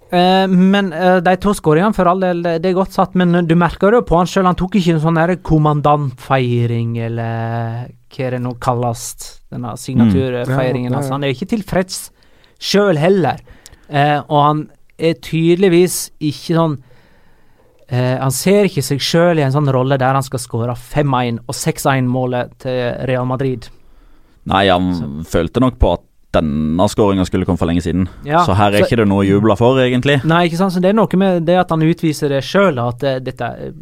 Uh, men uh, de to skåringene, for all del, det det er godt satt. Men eh, du merker det jo på han sjøl. Han tok ikke en sånn kommandantfeiring, eller hva det nå kalles. Denne signaturfeiringen. Mm. Ja, ja, ja. Altså, han er jo ikke tilfreds sjøl heller. Eh, og han er tydeligvis ikke sånn eh, Han ser ikke seg sjøl i en sånn rolle der han skal skåre 5-1 og 6-1-målet til Real Madrid. Nei, han følte nok på at denne skåringa skulle komme for lenge siden. Ja, så her er så- ikke det noe å juble for, egentlig. Nei, ikke sant, så det er noe med det at han utviser det sjøl, at eh, dette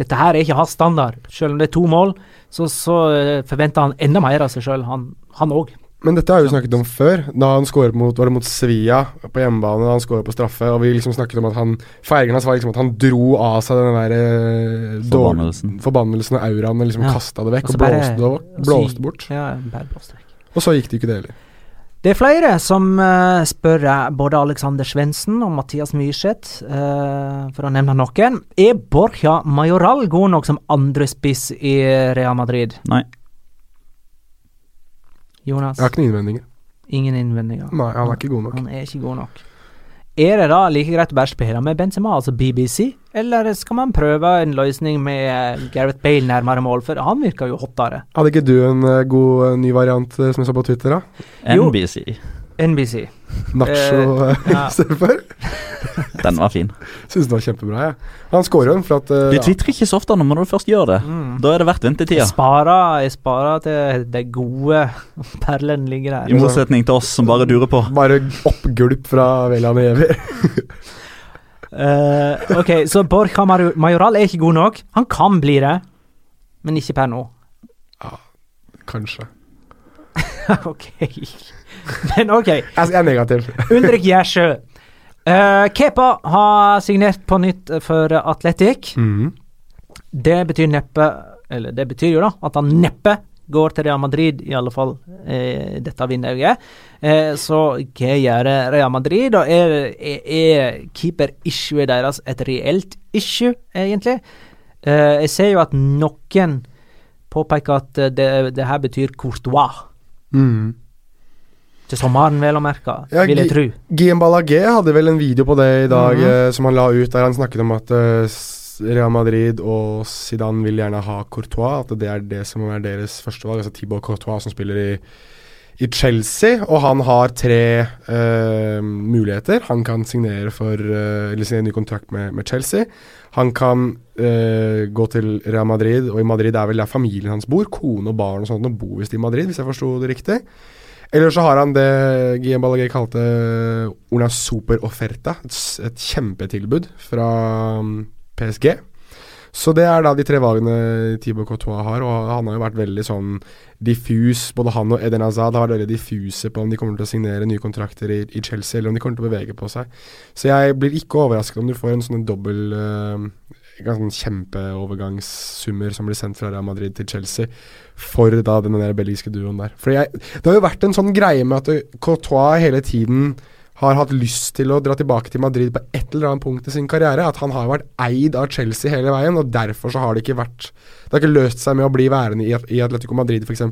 Dette her er ikke hans standard. Selv om det er to mål, så, så eh, forventer han enda mer av seg sjøl, han òg. Men dette har vi snakket om før, da han skåret mot, var det mot Sevilla på hjemmebane. Da han skåret på straffe, og vi liksom snakket om at han Feiringen hans var liksom at han dro av seg den der eh, Forbannelsen. forbannelsen og auraen og liksom Ja. kasta det vekk Og og, blåste, det, blåste bort. Ja, bare blåste vekk. Og så gikk det ikke det heller. Det er flere som uh, spør eh, både Alexander Svendsen og Mathias Myrseth, uh, for å nevne noen. Er Borja Majoral god nok som andrespiss i Real Madrid? Nei. Jonas? Jeg har ikke noen innvendinger. Ingen innvendinger. Nei, han er ikke god nok. Han er ikke god nok. Er det da like greit å bare spille med Benzema, altså BBC, eller skal man prøve en løsning med eh, Gareth Bale nærmere mål, for han virker jo hottere. Hadde ikke du en eh, god eh, ny variant som jeg så på Twitter, da? Jo. NBC. Nacho istedenfor. eh, ja. Den var fin. Syns den var kjempebra, jeg. Han skårer jo, for at uh, Du ja. tvitrer ikke så ofte nå, men når du først gjør det, da er det verdt Jeg sparer, jeg sparer til det gode perlen ligger der. I motsetning til oss som bare durer på. Bare oppgulp fra Velian evig. uh, ok, så Borja Mar- Majoral er ikke god nok. Han kan bli det, men ikke per nå. Ja, Kanskje. ok. Men ok. Jeg er negativ. Ulrik Gjersjø. Uh, Kepa har signert på nytt for Atletic. Mm. Det betyr neppe Eller det betyr jo da at han neppe går til Real Madrid, i alle fall eh, dette vinduet. Eh, så hva gjør Real Madrid? Og er, er, er keeper-issuet deres et reelt issue, egentlig? Eh, jeg ser jo at noen påpeker at det, det her betyr Courtois. Mhm. Til sommeren, vel å merke, Ja, vil jeg tro. Guillaume Ballagé hadde vel en video på det i dag Mhm. eh, som han la ut, der han snakket om at eh, Real Madrid og Zidane vil gjerne ha Courtois, at det er det som er deres førstevalg. Altså Thibaut Courtois som spiller i, i Chelsea, og han har tre eh, muligheter. Han kan signere for eh, Eller signere ny kontrakt med, med Chelsea. Han kan eh, gå til Real Madrid, og i Madrid er vel der familien hans bor. Kone og barn og sånt, og bor visst i Madrid, hvis jeg forsto det riktig. Eller så har han det Guillaume Ballagé kalte una super offerta, et, et kjempetilbud fra um, PSG. Så det er da de tre valgene Thibaut Courtois har, og han har jo vært veldig sånn diffus. Både han og Eden Hazard har vært veldig diffuse på om de kommer til å signere nye kontrakter i, i Chelsea, eller om de kommer til å bevege på seg. Så jeg blir ikke overrasket om du får en sånn dobbel uh, ganske kjempeovergangssummer som blir sendt fra Real Madrid til Chelsea for da den der belgiske duoen der. For jeg, Det har jo vært en sånn greie med at Courtois hele tiden har hatt lyst til å dra tilbake til Madrid på et eller annet punkt i sin karriere. At han har vært eid av Chelsea hele veien, og derfor så har det ikke vært Det har ikke løst seg med å bli værende i, Atletico Madrid, f.eks.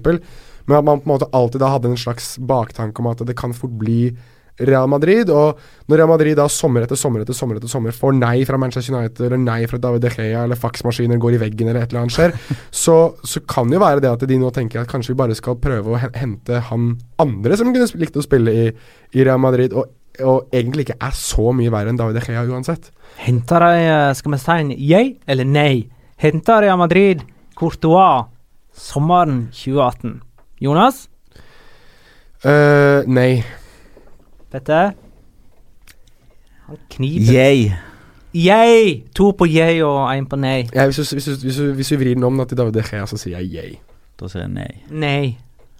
Men at man på en måte alltid da hadde en slags baktanke om at det kan fort bli Real Madrid. Og når Real Madrid da sommer etter sommer etter sommer etter sommer får nei fra Manchester United eller nei fra David De Gea eller faksmaskiner går i veggen eller et eller annet skjer, så, så kan det jo være det at de nå tenker at kanskje vi bare skal prøve å hente han andre som kunne likt å spille i, i Real Madrid, og, og, egentlig ikke er så mye verre enn David De Gea uansett. Henter de, eh, skal vi si en jeg eller nei? Henter Real Madrid Courtois sommeren 2018? Jonas? Uh, nei. Petter? Han kniper. Yay. Yay! To på yay og én på nei. Ja, hvis, du, hvis, du, hvis, du, hvis, du, vrir den om til David De Gea, så sier jeg yay. Da sier jeg nei. Nei.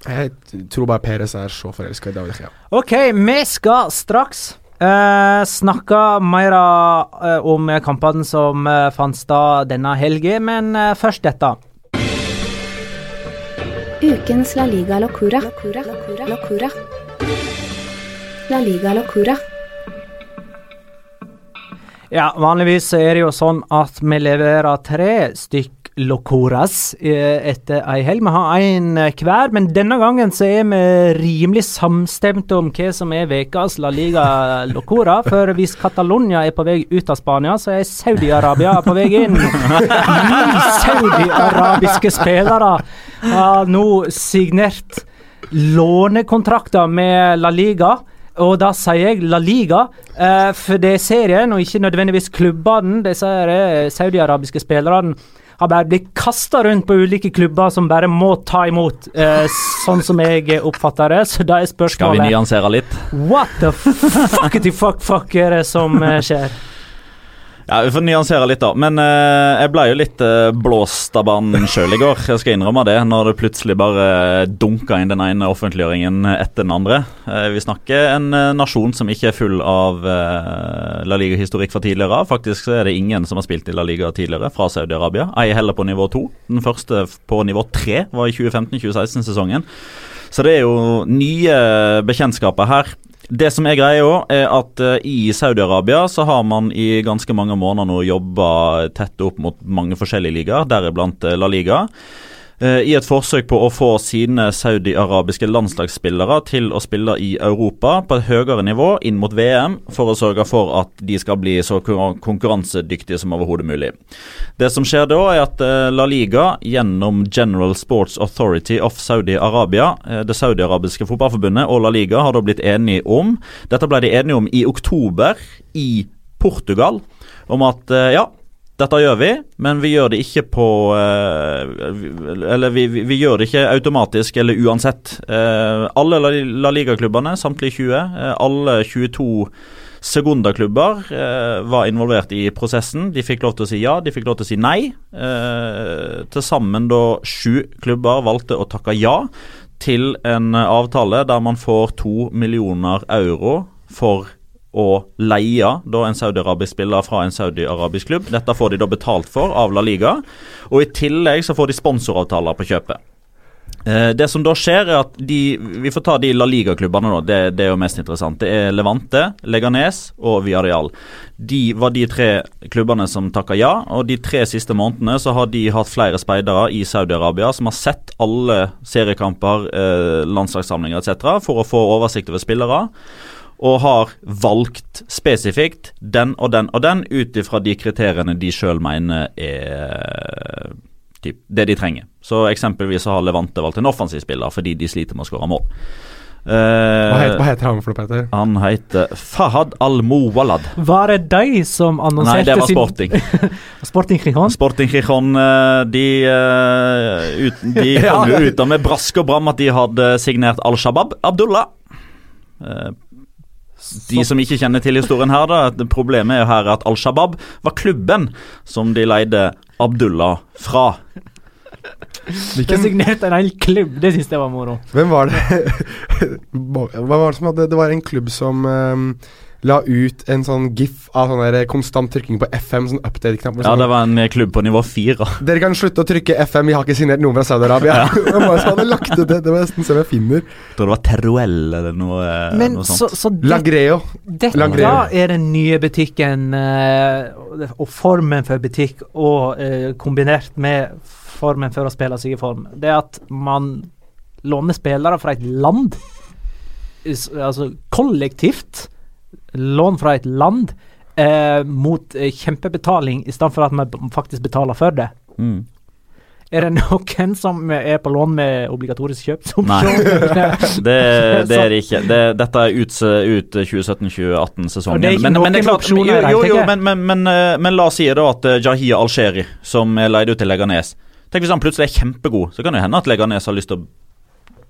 Jeg tror bare Peres er så forelska i David De Gea. OK, vi skal straks uh, snakke mer uh, om kampene som uh, fant sted denne helga, men uh, først dette. Ukens La Liga Locura. Locura. Locura. Locura. La Liga Locura. Ja, vanligvis er det jo sånn at vi leverer tre stykk Locoras eh, etter ei helg. Vi har én hver, men denne gangen så er vi rimelig samstemte om hva som er ukas La Liga Locora. For hvis Catalonia er på vei ut av Spania, så er Saudi-Arabia på vei inn. Saudi-arabiske spillere har nå signert lånekontrakter med La Liga. Og da sier jeg La Liga, eh, for det er serien og ikke nødvendigvis klubbene. Disse eh, saudiarabiske spillerne har bare blitt kasta rundt på ulike klubber som bare må ta imot, eh, sånn som jeg oppfatter det. Så da er spørsmålet Skal vi nyansere litt? What the fuck, fuck fuck er det som eh, skjer? Ja, Vi får nyansere litt, da. Men eh, jeg ble jo litt eh, blåst av banen sjøl i går. Jeg skal innrømme det, når det plutselig bare dunka inn den ene offentliggjøringen etter den andre. Eh, vi snakker en eh, nasjon som ikke er full av eh, La Liga-historikk fra tidligere. Faktisk så er det ingen som har spilt i La Liga tidligere fra Saudi-Arabia. Ei heller på nivå to. Den første på nivå tre var i 2015-2016-sesongen. Så det er jo nye bekjentskaper her. Det som er greia òg, er at uh, i Saudi-Arabia så har man i ganske mange måneder nå jobba tett opp mot mange forskjellige ligaer, deriblant uh, La Liga. Uh, I et forsøk på å få sine saudi-arabiske landslagsspillere til å spille i Europa på et høyere nivå inn mot VM, for å sørge for at de skal bli så konkurransedyktige som overhodet mulig. Det som skjer da, er at La Liga gjennom General Sports Authority of Saudi-Arabia, det saudi-arabiske fotballforbundet og La Liga har da blitt enige om Dette ble de enige om i oktober i Portugal, om at ja, dette gjør vi, men vi gjør det ikke på Eller vi, vi, vi gjør det ikke automatisk eller uansett. alle La Liga-klubbene, samtlige 20, alle 22 Segunda-klubber var involvert i prosessen. De fikk lov til å si ja, de fikk lov til å si nei. Eh, Til sammen da sju klubber valgte å takke ja til en avtale der man får to millioner euro for å leie da en saudi-arabisk spiller fra en saudi-arabisk klubb. Dette får de da betalt for av La Liga, og i tillegg så får de sponsoravtaler på kjøpet. Eh, det som da skjer, er at de Vi får ta de La Liga-klubbene, nå. Det, det, er jo mest interessant. Det er Levante, Leganes og Villarreal. De var de tre klubbene som takka ja, og de tre siste månedene så har de hatt flere speidere i Saudi-Arabia som har sett alle seriekamper, eh, landslagssamlinger etc. for å få oversikt over spillere og har valgt spesifikt den og den og den ut ifra de kriteriene de sjøl mener er typ, det de trenger. Så Eksempelvis har Levante valgt en offensiv spiller fordi de sliter med å skåre mål. Uh, hva, heter, hva, heter, han for noe, Peter? Han heter Fahad Al-Mowalad. Var det de som annonserte sin Nei, det var Sporting. Sporting Gijon? Sporting Gijon, de, ut, de kom jo ut med brask og bram at de hadde signert Al-Shabaab Abdullah. Uh, de som ikke kjenner til historien her, da, problemet er jo her at Al Shabaab var klubben som de leide Abdullah fra. Det Designert en hel klubb, det syns jeg var moro. Hvem var det Hva var det som hadde Det var en klubb som ehm, la ut en sånn gif av sånn der konstant trykking på FM, sånn update-knapp. Ja, det var en eh, klubb på nivå fire. Dere kan slutte å trykke FM, vi har ikke signert noen fra Saudi-Arabia. Ja. det som hadde lagt ut det? Det må jeg nesten se om jeg finner. Jeg tror det var Teruel eller noe, eh, Men noe sånt. så det, Lagreo. dette Lagreo. er den nye butikken, eh, og formen for butikk, og eh, kombinert med formen for å spille seg i form. Det at man låner spillere fra et land, altså kollektivt lån fra et land, eh, mot eh, kjempebetaling, i stedet for at man faktisk betaler for det. Mm. Er det noen som er på lån med obligatorisk kjøp? Nei. Det, det er det ikke. Det, dette er ut, ut 2017-2018-sesongen. Og det er ikke men, men, men, men, men, eh, men la oss si da at eh, Jahia Al-Sheri, som er leid ut til Leganes Tenk hvis han plutselig er kjempegod, så kan det hende at Leganes har lyst til å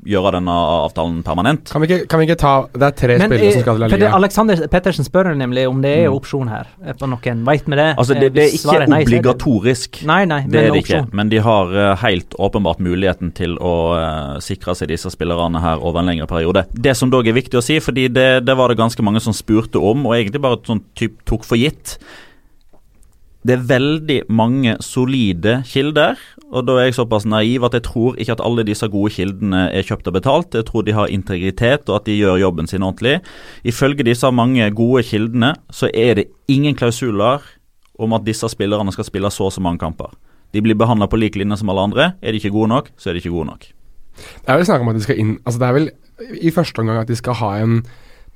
gjøre denne avtalen permanent. Kan vi, ikke, kan vi ikke ta Det er tre Men spillere eh, som skal til La Liga. Alexander Pettersen spør nemlig om det er opsjon her eh, på noen. Veit vi det? Altså, Eh, det, det er ikke nei, det- obligatorisk. Nei, nei, Det er det ikke, men de har eh, helt åpenbart muligheten til å eh, sikre seg disse spillerne her over en lengre periode. Det som dog er viktig å si, fordi det, det var det ganske mange som spurte om, og egentlig bare sånn typ tok for gitt. Det er veldig mange solide kilder, og da er jeg såpass naiv at jeg tror ikke at alle disse gode kildene er kjøpt og betalt. Jeg tror de har integritet, og at de gjør jobben sin ordentlig. Ifølge disse mange gode kildene så er det ingen klausuler om at disse spillerne skal spille så og så mange kamper. De blir behandla på lik linje som alle andre. Er de ikke gode nok, så er de ikke gode nok. Det er vel snakk om at de skal inn Altså Det er vel i første omgang at de skal ha en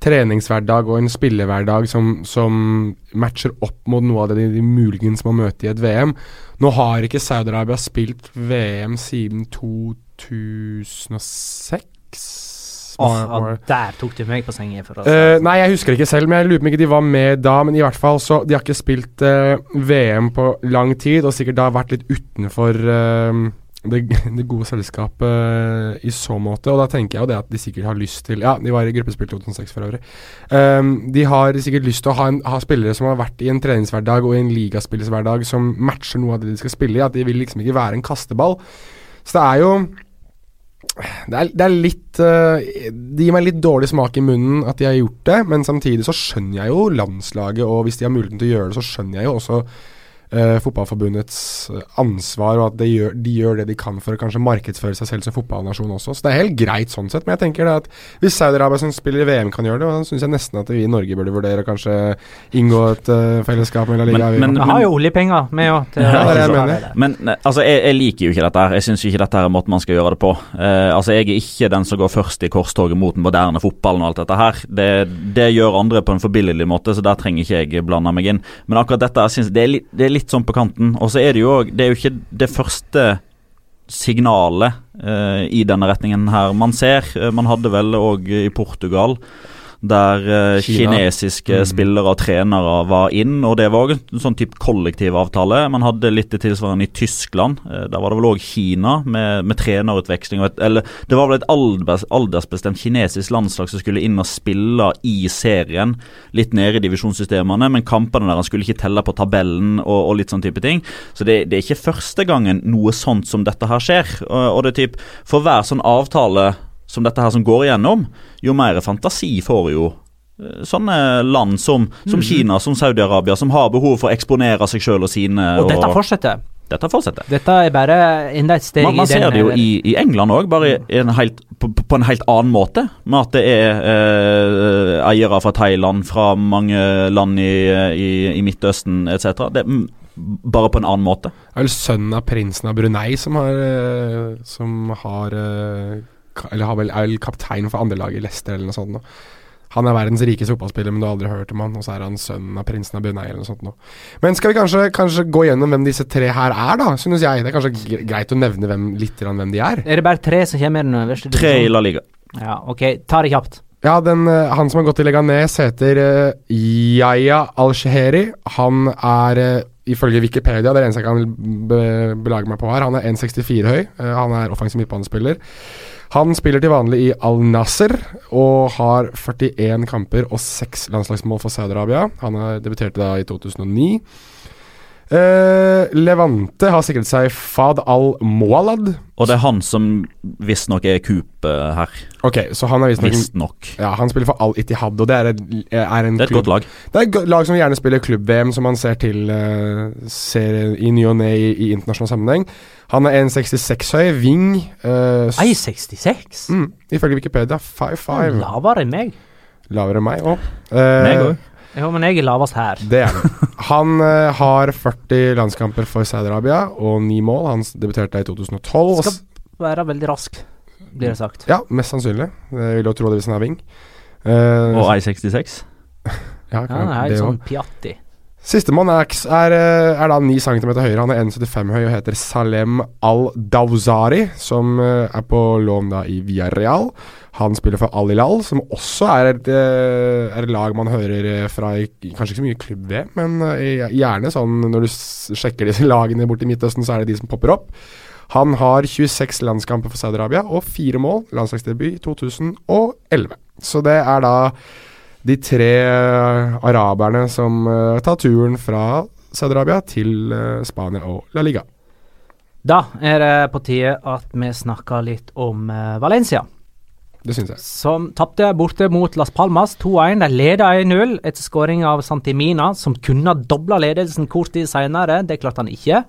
treningshverdag og en spillehverdag som, som matcher opp mot noe av det de, de muligens må møte i et VM. Nå har ikke Saudi-Arabia spilt VM siden 2006. Åh, Var- var- ja, der tok du meg på sengen. For å uh, nei, jeg husker ikke selv, men jeg lurer på om ikke de var med da. Men i hvert fall så De har ikke spilt uh, VM på lang tid, og sikkert da vært litt utenfor eh, det, det gode selskapet i så måte. Og da tenker jeg jo det at de sikkert har lyst til Ja, de var i gruppespill 2006 for øvrig. Um, de har sikkert lyst til å ha, en, ha spillere som har vært i en treningshverdag og i en ligaspillshverdag som matcher noe av det de skal spille i. At de vil liksom ikke være en kasteball. Så det er jo det er, det er litt uh, Det gir meg litt dårlig smak i munnen at de har gjort det, men samtidig så skjønner jeg jo landslaget, og hvis de har muligheten til å gjøre det, så skjønner jeg jo også eh, fotballforbundets eh, ansvar, og at de gjør, de gjør det de kan for å kanskje markedsføre seg selv som fotballnasjon også. Så det er helt greit sånn sett, men jeg tenker det at hvis Saudi-Arabia som spiller i VM kan gjøre det, da syns jeg nesten at vi i Norge burde vurdere å kanskje inngå et uh, fellesskap med La Liga. Men- men- Vi har jo oljepenger vi òg. Ja, det er det jeg mener. Men eh, altså, jeg, jeg liker jo ikke dette her. Jeg syns ikke dette her er måten man skal gjøre det på. Eh, altså, Jeg er ikke den som går først i korstoget mot den moderne fotballen og alt dette her. Det, det gjør andre på en forbilledlig måte, så der trenger ikke jeg blande meg inn. Men akkurat dette jeg synes det er, litt, det er litt sånn på kanten. Og så er det jo òg Det er jo ikke det første signalet eh, i denne retningen her man ser. Eh, man hadde vel òg i Portugal der eh, kinesiske Mm. spillere og trenere var inn, og det var en sånn type kollektivavtale. Man hadde litt tilsvarende i Tyskland. Eh, Der var det vel òg Kina, med, med trenerutveksling. et- Eller det var vel et alders, aldersbestemt kinesisk landslag som skulle inn og spille i serien, litt nede i divisjonssystemene, men kampene der skulle ikke telle på tabellen og, og litt sånn type ting. Så det, det er ikke første gangen noe sånt som dette her skjer. Og, og det er typ, For hver sånn avtale som dette her som går igjennom, jo mer fantasi får jo eh, sånne land som, som Kina, som Saudi-Arabia, som har behov for å eksponere seg sjøl og sine. Og dette fortsetter. dette fortsetter. Dette er bare enda et steg Man, man i den Man ser det jo eh, i, i England òg, bare i en helt, på, på en helt annen måte. Med at det er eh, eiere fra Thailand, fra mange land i, i, i Midtøsten etc. Det mm, bare på en annen måte. Det er vel sønnen av prinsen av Brunei som har, eh, som har eh, Eller har vel, er vel kaptein for andrelaget i Leicester eller noe sånt. Nå. Han er verdens rikeste fotballspiller, men du har aldri hørt om han. Og så er han sønnen av prinsen av Brunei eller noe sånt. Nå. Men skal vi kanskje, kanskje gå gjennom hvem disse tre her er, da? Synes jeg. Det er kanskje greit å nevne hvem, litt hvem de er. Er det bare tre som kommer i den øverste Tre i? La Liga. Ja, ok. Ta det kjapt. Ja, den, eh, Han som har gått til Leganes, heter uh, Yaya Al-Sheheri. Han er uh, ifølge Wikipedia, det er det eneste jeg kan be belage meg på her, han er 1,64 høy. Uh, han er offensiv midtbanespiller. Han spiller til vanlig i Al-Nasser og har 41 kamper og 6 landslagsmål for Saudi-Arabia. Han er debuterte da i 2009. Eh, Levante har sikret seg Fad al-Mualad. Og det er han som visstnok er Coop eh, her. Ok, så han er visstnok ja, Han spiller for Al-Itihad, og det er, et, er en Det er et godt lag. Det er et lag som gjerne spiller klubb-VM, som man ser til uh, ser i ny og ne i, i internasjonal sammenheng. Han er 1,66 høy, wing uh, 1,66? mm, Ifølge Wikipedia 5'5. Lavere enn meg. Lavere enn meg òg. Meg òg. Jo, men jeg er lavest her. Det er han. Han eh, har 40 landskamper for Saudi-Arabia og ni mål. Han s- debuterte i 2012. Skal være veldig rask, blir det sagt. Ja, mest sannsynlig. Jeg vil jo tro det hvis han er wing. Eh, Og I66. ja, Ja, kan, han er det helt også. sånn Piatti. Sistemann er, er, eh, er da 9 cm høyere. Han er 1,75 høy og heter Salem Al-Dawzari, som eh, er på lån da i Villarreal. Han spiller for Al-Hilal, som også er et, eh, er et lag man hører eh, fra i, Kanskje ikke så mye klubb-VM, men eh, gjerne sånn når du sjekker disse lagene borti Midtøsten, så er det de som popper opp. Han har 26 landskamper for Saudi-Arabia og fire mål, landslagsdebut i 2011. Så det er da de tre araberne som tar turen fra Saudi-Arabia til Spania og La Liga. Da er det på tide at vi snakker litt om Valencia. Det syns jeg. Som tapte borte mot Las Palmas 2-1. De leda 1-0 etter skåring av Santimina, som kunne ha dobla ledelsen kort tid senere. Det klarte han ikke.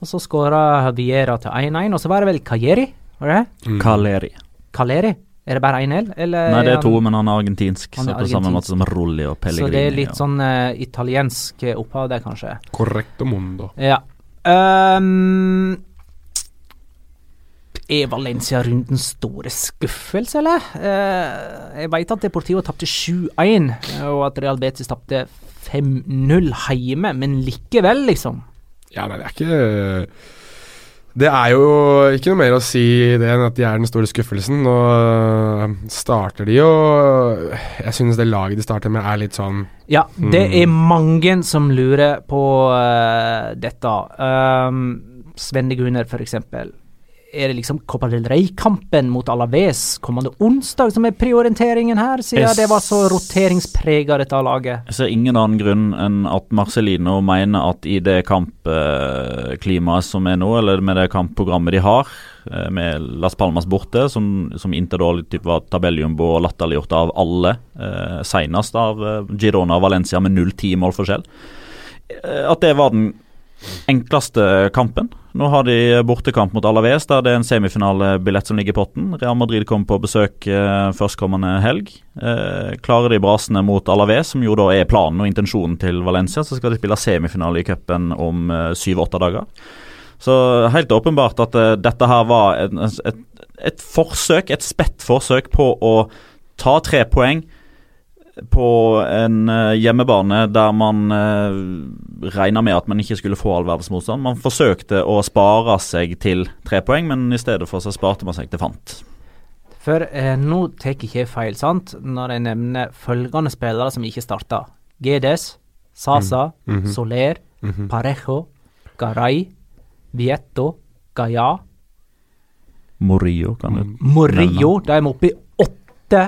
Og så skåra Viera til 1-1, og så var det vel Cajeri? Var det? Kaleri. Caleri? Er det bare 1-1, eller? Nei, det er to, men han er argentinsk. Han er så på samme måte som Rulli og Pellegrini. Så det er litt ja. sånn uh, italiensk eh, opphav der, kanskje. Correcto mundo. Ja. Ehm, er Valencia rundens store skuffelse, eller? Eh, jeg vet at Deportivo tapte 7-1, og at Real Betis tapte 5-0 hjemme, men likevel, liksom. Ja, nei, det er ikke Det er jo ikke noe mer å si det enn at de er den store skuffelsen. Nå øh, starter de jo Jeg synes det laget de starter med, er litt sånn Ja, det er mange som lurer på uh, dette. Um, Svenne Gunner, for eksempel. Er det liksom Copa del Rey-kampen mot Alaves kommende onsdag som er prioriteringen her, siden Jeg det var så roteringsprega, dette laget? Jeg ser ingen annen grunn enn at Marcelino mener at i det kampklimaet som er nå, eller med det kampprogrammet de har, eh, med Las Palmas borte, som, som da typ var tabelljumbo og latterliggjort av alle, eh, senest av eh, Girona og Valencia med 0-10 mål forskjell, at det var den enkleste kampen. Nå har de bortekamp mot Alaves, der det er en semifinalebillett som ligger i potten. Real Madrid kommer på besøk eh, førstkommende helg. Eh, klarer de brasene mot Alaves, som jo da er planen og intensjonen til Valencia, så skal de spille semifinale i cupen om syv-åtte dager. Så helt åpenbart at eh, dette her var et, et, et forsøk, et spett forsøk på å ta tre poeng på en eh, hjemmebane der man uh, regna med at man ikke skulle få all verdens motstand. Man forsøkte å spare seg til tre poeng, men i stedet for så sparte man seg til fant. For eh, nå tar jeg ikke feil, sant, når jeg nevner følgende spillere som ikke starta. Gedes, Sasa, Mhm. Soler, Mhm. Parejo, Garay, Vietto, Gaia, Morillo, kan du Morillo. De er oppe i åtte.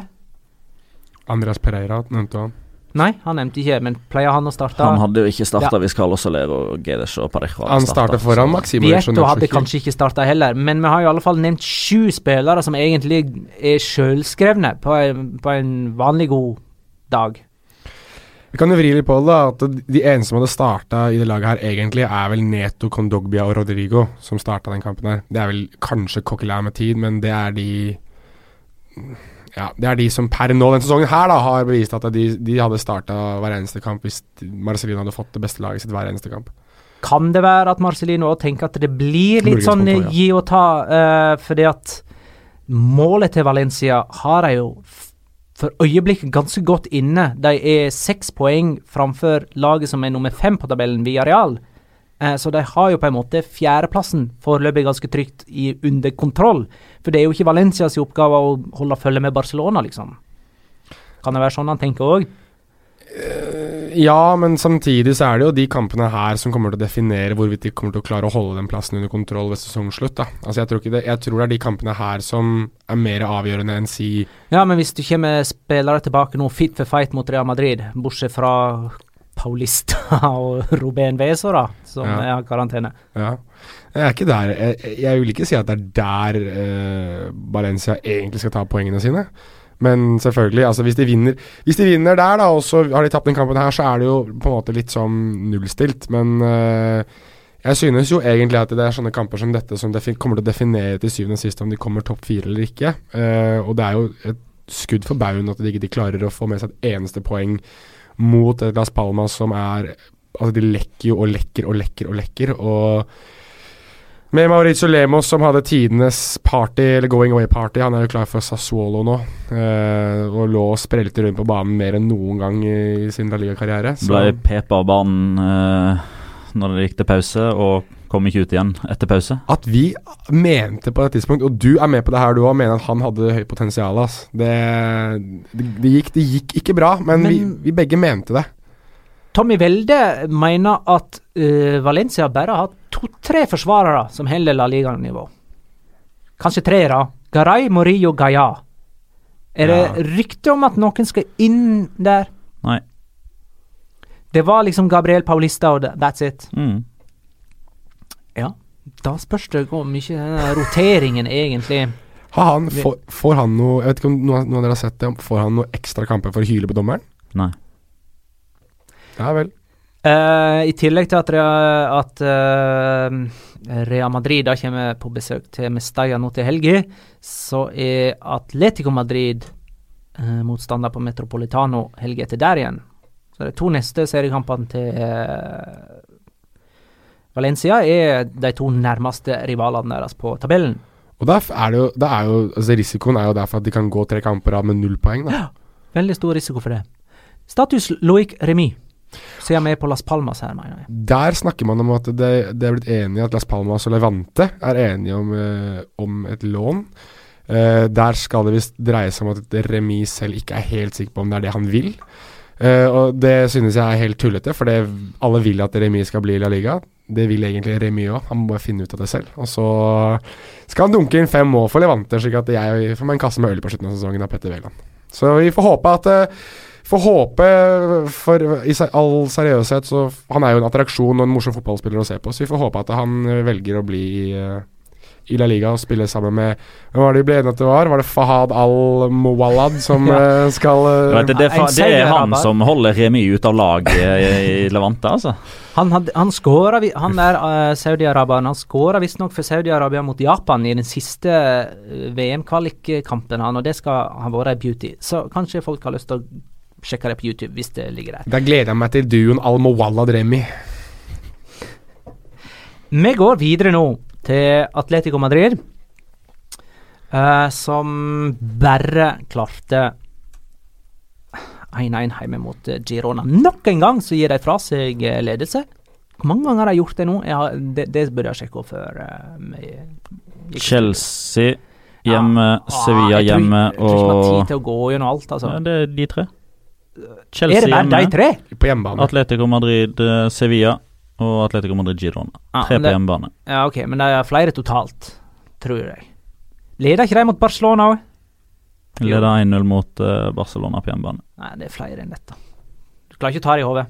Andreas Pereira nevnte han. Nei, han nevnte ikke, men pleier han å starte? Han hadde jo ikke starta Ja. hvis Carlos Soler og Gedes og Parejo hadde Han startet, foran og Vietto hadde kanskje ikke starta heller, men vi har i alle fall nevnt sju spillere som egentlig er sjølskrevne på en, på en vanlig god dag. Vi kan jo vri litt på det. At de eneste som hadde starta i det laget her, egentlig er vel Neto, Condogbia og Rodrigo som starta den kampen her. Det er vel kanskje Coquelin med tid, men det er de Ja, det er de som per nå denne sesongen her da har bevist at de, de hadde starta hver eneste kamp hvis Marcelino hadde fått det beste laget sitt hver eneste kamp. Kan det være at Marcelino òg tenker at det blir litt sånn ja. gi og ta, uh, fordi at målet til Valencia har de jo for øyeblikket ganske godt inne. De er seks poeng framfor laget som er nummer fem på tabellen, Villarreal. Eh, så de har jo på en måte fjerdeplassen foreløpig ganske trygt i, under kontroll. For det er jo ikke Valencias oppgave å holde følge med Barcelona, liksom. Kan det være sånn han tenker òg? Ja, men samtidig så er det jo de kampene her som kommer til å definere hvorvidt de kommer til å klare å holde den plassen under kontroll ved sesongslutt. da. Altså Jeg tror, det, jeg tror det er de kampene her som er mer avgjørende enn si Ja, men hvis du kommer spillere tilbake nå fit for fight mot Real Madrid, bortsett fra Paulista og Ruben Veso, da, som Ja. i karantene. Ja. Jeg er ikke der Jeg, jeg vil ikke si at det er der eh, Valencia egentlig skal ta poengene sine. Men selvfølgelig, altså hvis de vinner Hvis de vinner der, da, og så har de tapt den kampen her, så er det jo på en måte litt sånn nullstilt. Men eh, jeg synes jo egentlig at det er sånne kamper som dette som kommer til å definere til syvende og sist om de kommer topp fire eller ikke. Eh, og det er jo et skudd for baugen at de ikke de klarer å få med seg et eneste poeng mot et Las Palmas som er Altså, de lekker jo og lekker og lekker og lekker. Og med Maurizio Lemos, som hadde tidenes party, eller going away-party. Han er jo klar for Sassuolo nå. eh, og lå og sprelte rundt på banen mer enn noen gang i sin Liga-karriere. Ble pepa av banen eh, når det gikk til pause, og kom ikke ut igjen etter pause. At vi mente på et tidspunkt, og du er med på det her du òg, mener at han hadde høyt potensial. ass. Det, det, det, gikk, det gikk ikke bra, men, Men- vi, vi begge mente det. Tommy Welde mener at uh, Valencia bare har to-tre forsvarere som holder La Liga-nivå. Kanskje tre, da. Garay, Morillo, Gaia. Er Ja. det rykte om at noen skal inn der? Nei. Det var liksom Gabriel Paulista og that's it. Mm. Ja. Da spørs det hvor mye den roteringen egentlig Har han, får, får han noe Jeg vet ikke om noen, noen av dere har sett det, får han noe ekstra kamper for å hyle på dommeren? Nei. Ja vel. Uh, I tillegg til at, Rea- at uh, Real Madrid da kommer på besøk til Mestalla nå til helga, så er Atletico Madrid uh, motstander på Metropolitano helga etter der igjen. Så de to neste seriekampene til eh, Valencia er de to nærmeste rivalene deres på tabellen. Og der er det jo, det er jo altså Risikoen er jo derfor at de kan gå tre kamper av med null poeng. da Veldig stor risiko for det. Status Loic Remis. Ser vi på Las Palmas her, mener jeg. Der snakker man om at det, det er blitt enige at Las Palmas og Levante er enige om, eh, om et lån. Eh, der skal det visst dreie seg om at Remis selv ikke er helt sikker på om det er det han vil. Eh, og det synes jeg er helt tullete, for det, alle vil at Remi skal bli i La Liga. Det vil egentlig Remi òg, han må bare finne ut av det selv. Og så skal han dunke inn fem mål for Levante, slik at jeg får meg en kasse med øl på slutten av sesongen av Petter Wæland. Så vi får håpe at uh, Får håpe, for i all seriøshet, så Han er jo en attraksjon og en morsom fotballspiller å se på, så vi får håpe at han velger å bli i, eh, i La Liga og spille sammen med Hvem var det de ble enige at det var? Var det Fahad al-Mowalad som ja. skal eh, vet, det, det, er det er han som holder remis ut av laget i, i Levante, altså. Han, han, han skårer, Han der uh, Saudi-Araberen Han skåra visstnok for Saudi-Arabia mot Japan i den siste eh, VM-kvalikkampen, han, og det skal ha vært ei beauty. Så kanskje folk har lyst til å sjekke det på YouTube hvis det ligger der. Da gleder jeg meg til duoen al-Mowalad Remi. Vi går videre nå til Atletico Madrid, Uh, som bare klarte 1-1 hjemme mot eh, Girona. Nok en gang så gir de fra seg eh, ledelse. Hvor mange ganger har de gjort det nå? Jeg har, det, det burde jeg sjekke opp før. Uh, Chelsea hjemme, ja. Sevilla jeg tror- hjemme Jeg tror ikke vi har tid til å gå gjennom alt, altså. ja, Det er de tre. er Chelsea det bare de tre? På hjemmebane. Atletico Madrid, Sevilla og Atletico Madrid Girona. Ah, Tre på hjemmebane. Ja, ok, men det er flere totalt, tror jeg. Leder ikke de mot Barcelona òg? Leder 1-0 mot uh, Barcelona på hjemmebane. Nei, det er flere enn dette. Du klarer ikke å ta det i hodet.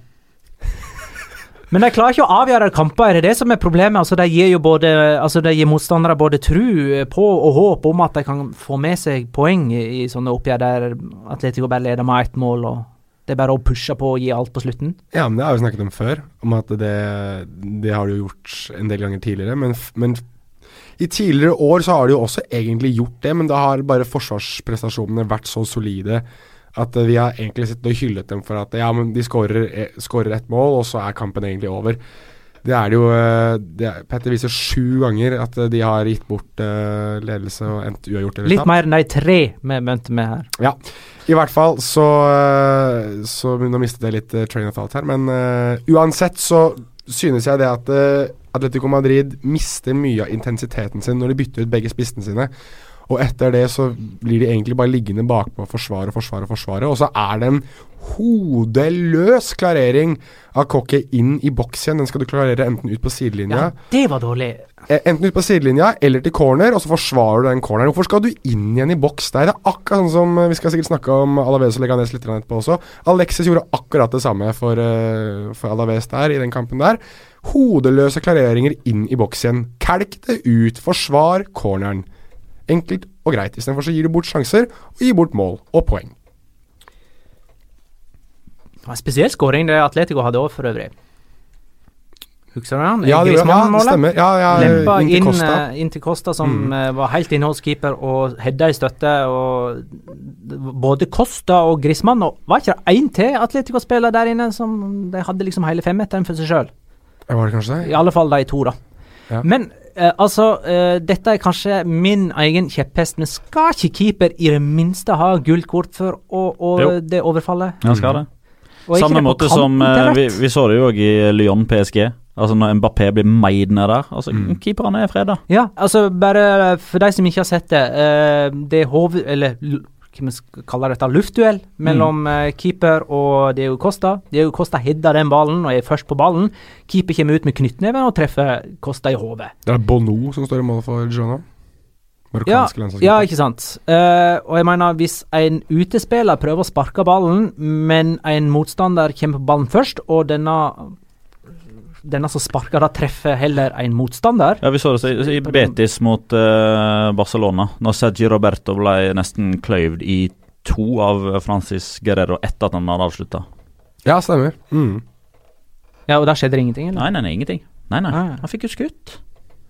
Men de klarer ikke å avgjøre kamper, er det det som er problemet? Altså, De gir jo både Altså, de gir motstandere både tru på og håp om at de kan få med seg poeng i, i sånne oppgjør der Atletico bare leder med ett mål, og det er bare å pushe på og gi alt på slutten. Ja, men det har vi snakket om før, om at det, det har du gjort en del ganger tidligere. Men, men i tidligere år så har du jo også egentlig gjort det, men da har bare forsvarsprestasjonene vært så solide at vi har egentlig sittet og hyllet dem for at ja, men de skårer eh, ett mål, og så er kampen egentlig over. Det er det jo eh, det er, Petter viser sju ganger at eh, de har gitt bort uh, ledelse og endt uavgjort eller Litt mer de tre vi begynte med her. Ja, i hvert fall så, så Nå mistet jeg litt train of thought her, men uh, uansett så synes jeg det at uh, Atletico Madrid mister mye av intensiteten sin når de bytter ut begge spissene sine. Og etter det så blir de egentlig bare liggende bakpå og forsvare og forsvare og forsvare. Og så er det en hodeløs klarering av Cocky inn i boks igjen. Den skal du klarere enten ut på sidelinja Ja, det var dårlig. Eh, Enten ut på sidelinja eller til corner, og så forsvarer du den corneren. Hvorfor skal du inn igjen i boks der? Det er akkurat sånn som eh, Vi skal sikkert snakke om Alaves og Leganes litt etterpå også. Alexis gjorde akkurat det samme for, eh, for Alaves der, i den kampen der. Hodeløse klareringer inn i boks igjen. Kelk det ut. Forsvar corneren. Enkelt og greit. Istedenfor så gir du bort sjanser, og gir bort mål og poeng. Det var en spesiell skåring det Atletico hadde òg, for øvrig. Husker du han? Ja, det, ja, det stemmer. Ja, ja, Lempa inn til inn, eh, til Costa, som Mm. eh, var helt innholdskeeper og hedda i støtte. og Både Costa og Grismann og Var ikke det én til Atletico-spiller der inne som de hadde liksom hele femmeteren for seg sjøl? Var det kanskje det? I alle fall de to, da. Ja. Men eh, altså, eh, dette er kanskje min egen kjepphest, men skal ikke keeper i det minste ha gult kort for å, å det overfallet? Ja, skal det. Og er Samme det måte som eh, vi, vi så det jo òg i Lyon PSG. Altså Når Mbappé blir meid ned der. Altså Mm. Keeperne er freda. Ja, altså bare for de som ikke har sett det. eh, det er hoved... Eller hva vi kaller dette, luftduell mellom Mm. eh, keeper og Diego Costa. Diego Costa header den ballen og er først på ballen. Keeper kommer ut med knyttneven og treffer Costa i hodet. Det er Bono som står i mål for Girona. Ja, ja, ikke sant. Uh, og jeg mener, hvis en utespiller prøver å sparke ballen, men en motstander kommer på ballen først, og denne denne som sparker, da treffer heller en motstander. Ja, Vi så det så i, i Betis mot uh, Barcelona, når Sergi Roberto ble nesten kløyvd i to av Francis Guerrero etter at han hadde avslutta. Ja, stemmer. Mm. Ja, og da skjedde det ingenting, eller? Nei, nei, nei, ingenting. Nei, nei, Ah. han fikk jo skutt.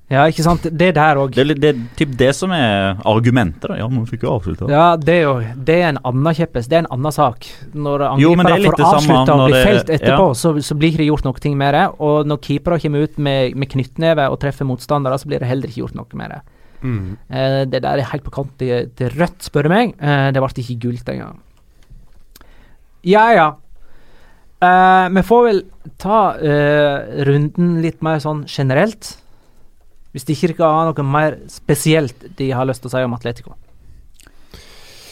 Ja, ikke sant. Det der òg. Det er litt- det er typ det som er argumentet. da Ja, men vi fikk jo avslutta. Ja, det er jo Det er en annen kjeppes. Det er en annen sak. Når Jo, men det er angripere litt får det samme avslutta og når blir det- felt etterpå, ja. så, så blir ikke det gjort noe med det. Og når keepere kommer ut med, med knyttneve og treffer motstandere, så blir det heller ikke gjort noe med det. Mm. Eh, det der er helt på kant til, til rødt, spør du meg. Eh, det ble ikke gult engang. Ja, ja. Eh, vi får vel ta eh, runden litt mer sånn generelt. Hvis de ikke har noe mer spesielt de har lyst til å si om Atletico.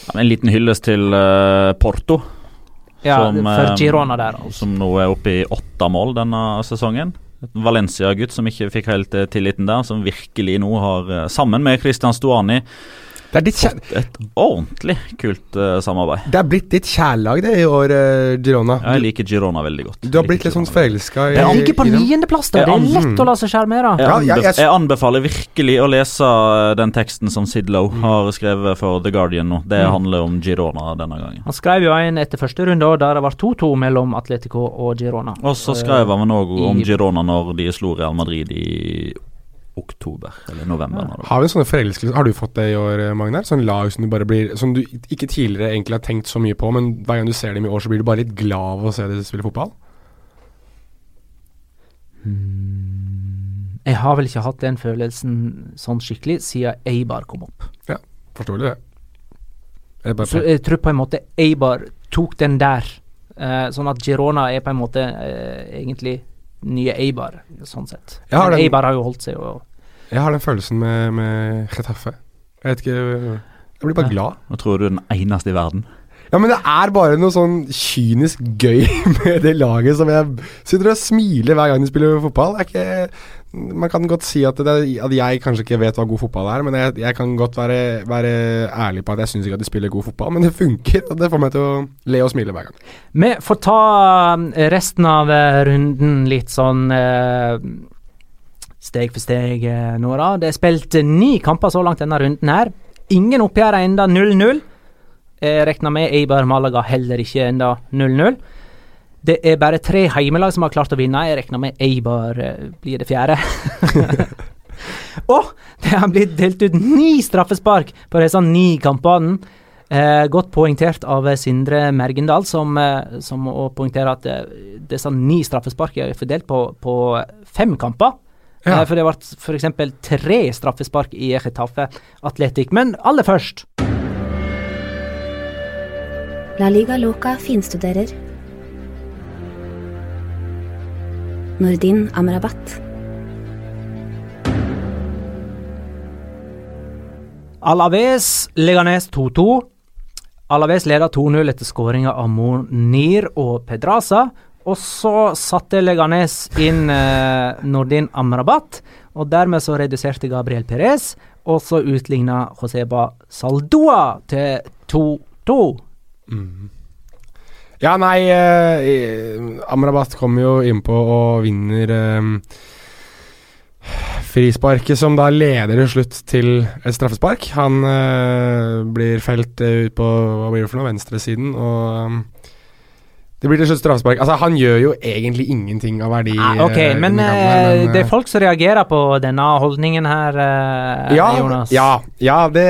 Ja, en liten hyllest til uh, Porto, Ja, Som, for eh, Girona der. Altså. som nå er oppe i åtte mål denne sesongen. Valencia-gutt som ikke fikk helt eh, tilliten der, som virkelig nå har, sammen med Christian Stuani, Det, er ditt fått et ordentlig kult uh, samarbeid. det er blitt ditt kjærlag, det, i år, uh, Girona. Jeg liker Girona veldig godt. Du har blitt litt sånn forelska i Jeg ligger på niendeplass, da. Det er lett å la seg sjarmere. Jeg, Ja, anbef jeg- anbefaler virkelig å lese eh, den teksten som Sid Lowe har skrevet for The Guardian nå. Det Mm. handler om Girona denne gangen. Han skrev jo en etter første runde der det var 2-2 mellom Atletico og Girona. Og så skrev han òg om Girona når de slo Real Madrid i oktober eller november. Ja. Har vi sånne forelskelser Har du fått det i år, eh, Magnar? Sånn lag som du bare blir Som du ikke tidligere egentlig har tenkt så mye på, men hver gang du ser dem i år, så blir du bare litt glad av å se dem spille fotball? Jeg har vel ikke hatt den følelsen sånn skikkelig siden Eibar kom opp. Forståelig, det. Jeg Så jeg tror på en måte Eibar tok den der. Uh, sånn at Girona er på en måte uh, egentlig nye Eibar, sånn sett. Har den- Eibar har jo holdt seg jo Jeg har den følelsen med, med Getafe. Jeg vet ikke Jeg blir bare glad. Nå tror du er den eneste i verden. Ja, men det er bare noe sånn kynisk gøy med det laget som jeg sitter og smiler hver gang de spiller fotball. Det er ikke, man kan godt si at, det, at jeg kanskje ikke vet hva god fotball er, men jeg, jeg kan godt være, være ærlig på at jeg syns ikke at de spiller god fotball, men det funker, og det får meg til å le og smile hver gang. Vi får ta eh, resten av eh, runden litt sånn eh, steg for steg nå. Det er spilt ni kamper så langt denne runden her. Ingen oppgjør er enda 0-0. Jeg med Eibar Malaga heller ikke enda 0-0. Det er bare tre heimelag som har klart å vinne. Jeg regner med Eibar eh, blir det fjerde. Og det har blitt delt ut ni straffespark på disse ni kampene. Eh, godt poengtert av eh, Sindre Mergendal, som, eh, som å poengtere at eh, disse ni straffesparkene er fordelt på, på fem kamper. Ja. Eh, for det ble f.eks. tre straffespark i Getafe Atletic. Men aller først La Liga Loca finstuderer. Nordin Amrabat. Alaves Leganes 2-2. Alaves leder 2-0 etter skåringa av Monir og Pedraza. Og så satte Leganes inn eh, Nordin Amrabat, og dermed så reduserte Gabriel Perez. Og så utligna Joseba Saldoa til 2-2. Ja, nei eh, Amrabat kommer jo innpå og vinner eh, frisparket, som da leder til slutt til et straffespark. Han eh, blir felt eh, ut på hva blir det for noe, venstresiden, og um, det blir til slutt straffespark. Altså, han gjør jo egentlig ingenting av verdi. Ah, ok, eh, men, men, eh, det er folk som reagerer på denne holdningen her, ja, Jonas. Ja, ja det,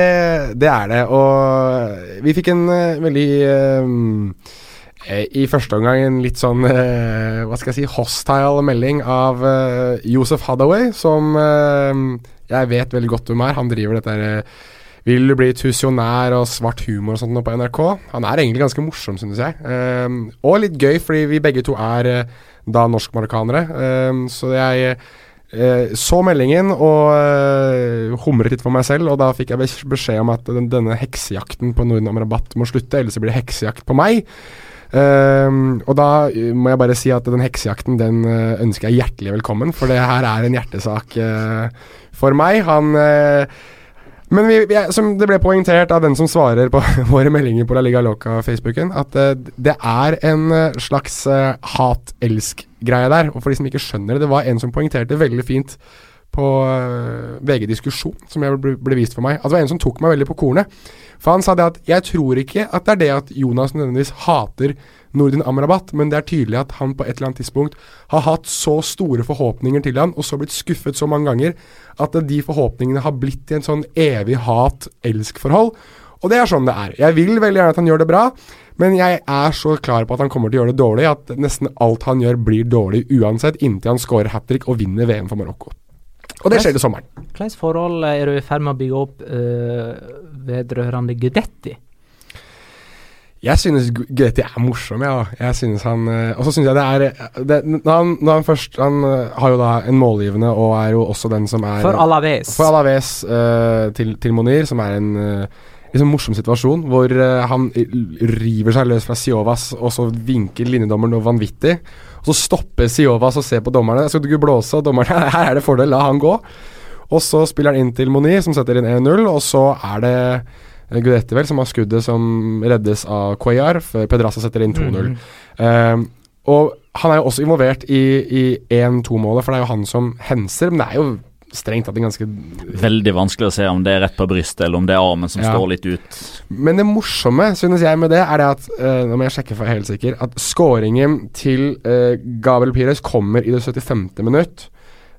det er det. Og vi fikk en veldig eh, eh, I første omgang en litt sånn eh, Hva skal jeg si hostile melding av eh, Josef Hadaway, som eh, jeg vet veldig godt hvem er. Han driver dette her eh, vil du bli tusjonær og svart humor og sånt på NRK? Han er egentlig ganske morsom, synes jeg. Eh, og litt gøy, fordi vi begge to er eh, da norskmarokkanere. Eh, så jeg eh, så meldingen og eh, humret litt for meg selv, og da fikk jeg beskjed om at den, denne heksejakten på Norden Rabatt må slutte, ellers blir det heksejakt på meg. Eh, og da må jeg bare si at den heksejakten den eh, ønsker jeg hjertelig velkommen, for det her er en hjertesak uh, for meg. Han eh, men vi, vi, som det ble poengtert av den som svarer på våre meldinger på La Liga Loca-Facebooken, at det er en slags uh, hat-elsk-greie der. Og for de som ikke skjønner det, det var en som poengterte veldig fint på eh, VG Diskusjon, som jeg ble, ble vist for meg. At det var en som tok meg veldig på kornet. For han sa det at jeg tror ikke at det er det at Jonas nødvendigvis hater Nordin Amrabat, men det er tydelig at han på et eller annet tidspunkt har hatt så store forhåpninger til han, og så blitt skuffet så mange ganger, at de forhåpningene har blitt i en sånn evig hat-elsk-forhold. Og det er sånn det er. Jeg vil veldig gjerne at han gjør det bra, men jeg er så klar på at han kommer til å gjøre det dårlig, at nesten alt han gjør blir dårlig uansett, inntil han scorer hat trick og vinner VM for Marokko. Og det skjer til sommeren. Hvilket forhold er du i ferd med å bygge opp uh, vedrørende Gudetti? Jeg synes Gudetti er morsom, ja. Jeg synes han eh, Og så synes jeg det er eh, det, når, han, når han først Han har jo da en målgivende, og er jo også den som er For Alaves. For Alaves uh, til, til Monir, som er en uh, liksom morsom situasjon, hvor uh, han river seg løs fra Siovas, og så vinker linjedommeren noe vanvittig. Så stopper Siovas og ser på dommerne. Skal du ikke blåse? Og dommerne her er det fordel, la han gå. Og så spiller han inn til Moni, som setter inn 1-0, og så er det Gudetti vel som har skuddet som reddes av Cuellar, før Pedraza setter inn 2-0. Eh, og han er jo også involvert i, i 1-2-målet, for det er jo han som henser, men det er jo strengt tatt en ganske Veldig vanskelig å se om det er rett på brystet, eller om det er armen som Ja. står litt ut. Men det morsomme, synes jeg, med det, er det at uh, Nå må jeg sjekke for jeg er helt sikker. At scoringen til uh, Gabriel Pires kommer i det 75. minutt.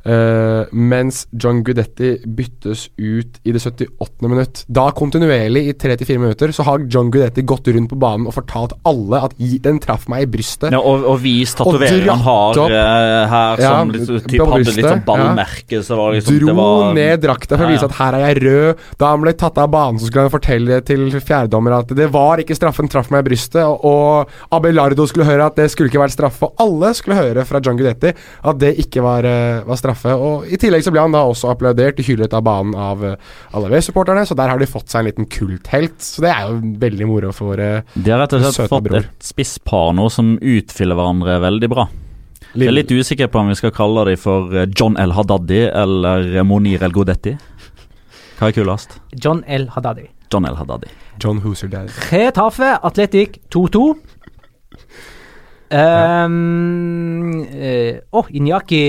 Eh, mens John Gudetti byttes ut i det 78. minutt. Da kontinuerlig i 3-4 minutter så har John Gudetti gått rundt på banen og fortalt alle at den traff meg i brystet. Ja, og, og vis Og tatoveringen han har opp- eh, her, Ja, som litt, typ, på hadde litt sånn ballmerke. Så var liksom, Dro det var, ned drakta for å vise at her er jeg rød. Da han ble tatt av banen, så skulle han fortelle til fjerdedommer at det var ikke straffen, traff meg i brystet. Og, og Abelardo skulle høre at det skulle ikke vært straffe. Og alle skulle høre fra John Gudetti at det ikke var, eh, var straffe. Og I tillegg så ble han da også applaudert og hyllet av banen av alle Alaves-supporterne, så der har de fått seg en liten kulthelt. Så det er jo veldig moro for våre De har rett og slett fått bror. et spisspar nå som utfyller hverandre veldig bra. Jeg er litt usikker på om vi skal kalle dem for eh, John El Hadaddi eller Monir El Godetti. Hva er kulest? John El Hadaddi. John El Hadaddi. John Hooser Daddy. Retafe Atletic 2-2. Um, eh, oh, Inyaki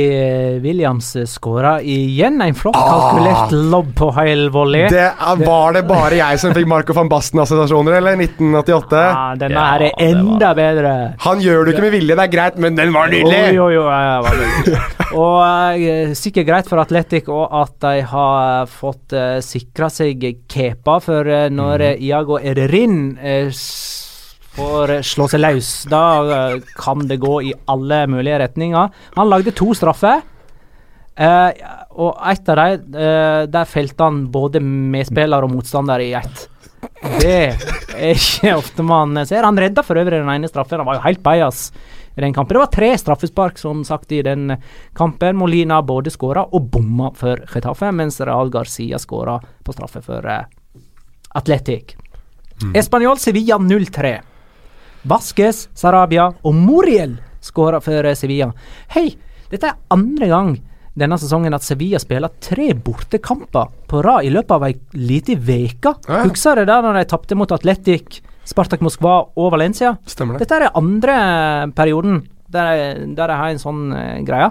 Williams skåra igjen en flott kalkulert lobb på heil volley. Det er, var det bare jeg som fikk Marco van Basten-assosiasjoner, eller? 1988? Ah, denne Ja, her er enda var- bedre. Han gjør det ikke med vilje, det er greit, men den var nydelig! Jo, jo, jo, ja, var nydelig. og uh, sikkert greit for Atletic og at de har fått uh, sikra seg kepa, for uh, når eh, Iago Ererin eh, s- får slå seg løs, da eh, kan det gå i alle mulige retninger. Han lagde to straffer. eh, og ett av dem, eh, der felte han både medspiller og motstander i ett. Det er ikke ofte man ser. Han redda for øvrig den ene straffen. Han var jo helt bajas i den kampen. Det var tre straffespark som sagt i den kampen. Molina både skåra og bomma for Getafe, mens Real Garcia skåra på straffe for eh, Atletic. Español Sevilla 0-3. Vasques, Sarabia og Moriel skåra for Sevilla. Hei, dette er andre gang denne sesongen at Sevilla spiller tre bortekamper på rad i løpet av ei lita uke. Ja. Husker du det når de tapte mot Atletic, Spartak Moskva og Valencia? Stemmer det. Dette er den andre perioden der de, har en sånn uh, greie.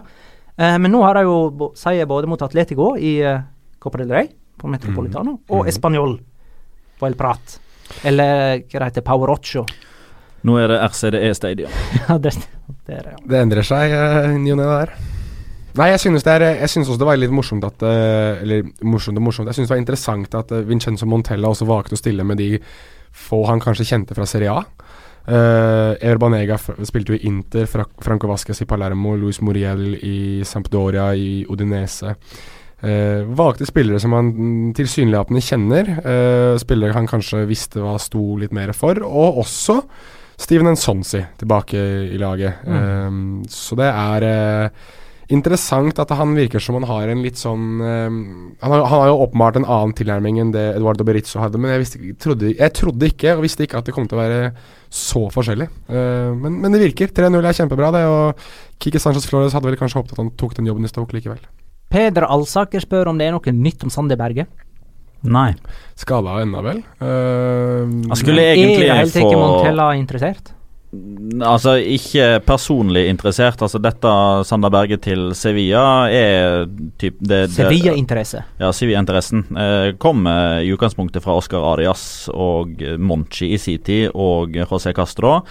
Uh, men nå har de jo seier både mot Atletico i uh, Copa del Rey på Metropolitano og Español på El Prat. Eller hva det heter, Power Ocho. Nå er det RCDE Stadium. ja, det, det er det, ja. Det endrer seg uh, ny og ne der. Nei, jeg synes, det er, jeg synes også det var litt morsomt at eh, Eller morsomt og morsomt. Jeg synes det var interessant at eh, Vincenzo Montella også valgte å stille med de få han kanskje kjente fra Serie A. Uh, Ever Banega spilte jo i Inter, Fra Franco Vasques i Palermo, Luis Muriel i Sampdoria, i Odinese. Uh, valgte spillere som han tilsynelatende kjenner, uh, spillere han kanskje visste hva sto litt mer for, og også Steven Nsonsi tilbake i laget. Eh, så det er uh, interessant at han virker som han har en litt sånn eh, han, har, han har jo åpenbart en annen tilnærming enn det Eduardo Berizzo hadde, men jeg, visste, trodde, jeg trodde ikke og visste ikke at det kom til å være så forskjellig. Uh, men, men det virker. 3-0 er kjempebra, det. Og Kike Sanchez Flores hadde vel kanskje håpet at han tok den jobben i Stoke likevel. Peder Alsaker spør om det er noe nytt om Sander Berge. Nei. Skada ennå, vel. Uh, Han skulle Er egentlig helt ikke få Montella interessert? Altså, ikke personlig interessert. Altså, dette Sander Berge til Sevilla er typ det, det, Sevilla-interesse. Ja, Sevilla-interessen eh, kom eh, i utgangspunktet fra Oscar Arias og eh, Monchi i sin tid og José Castro.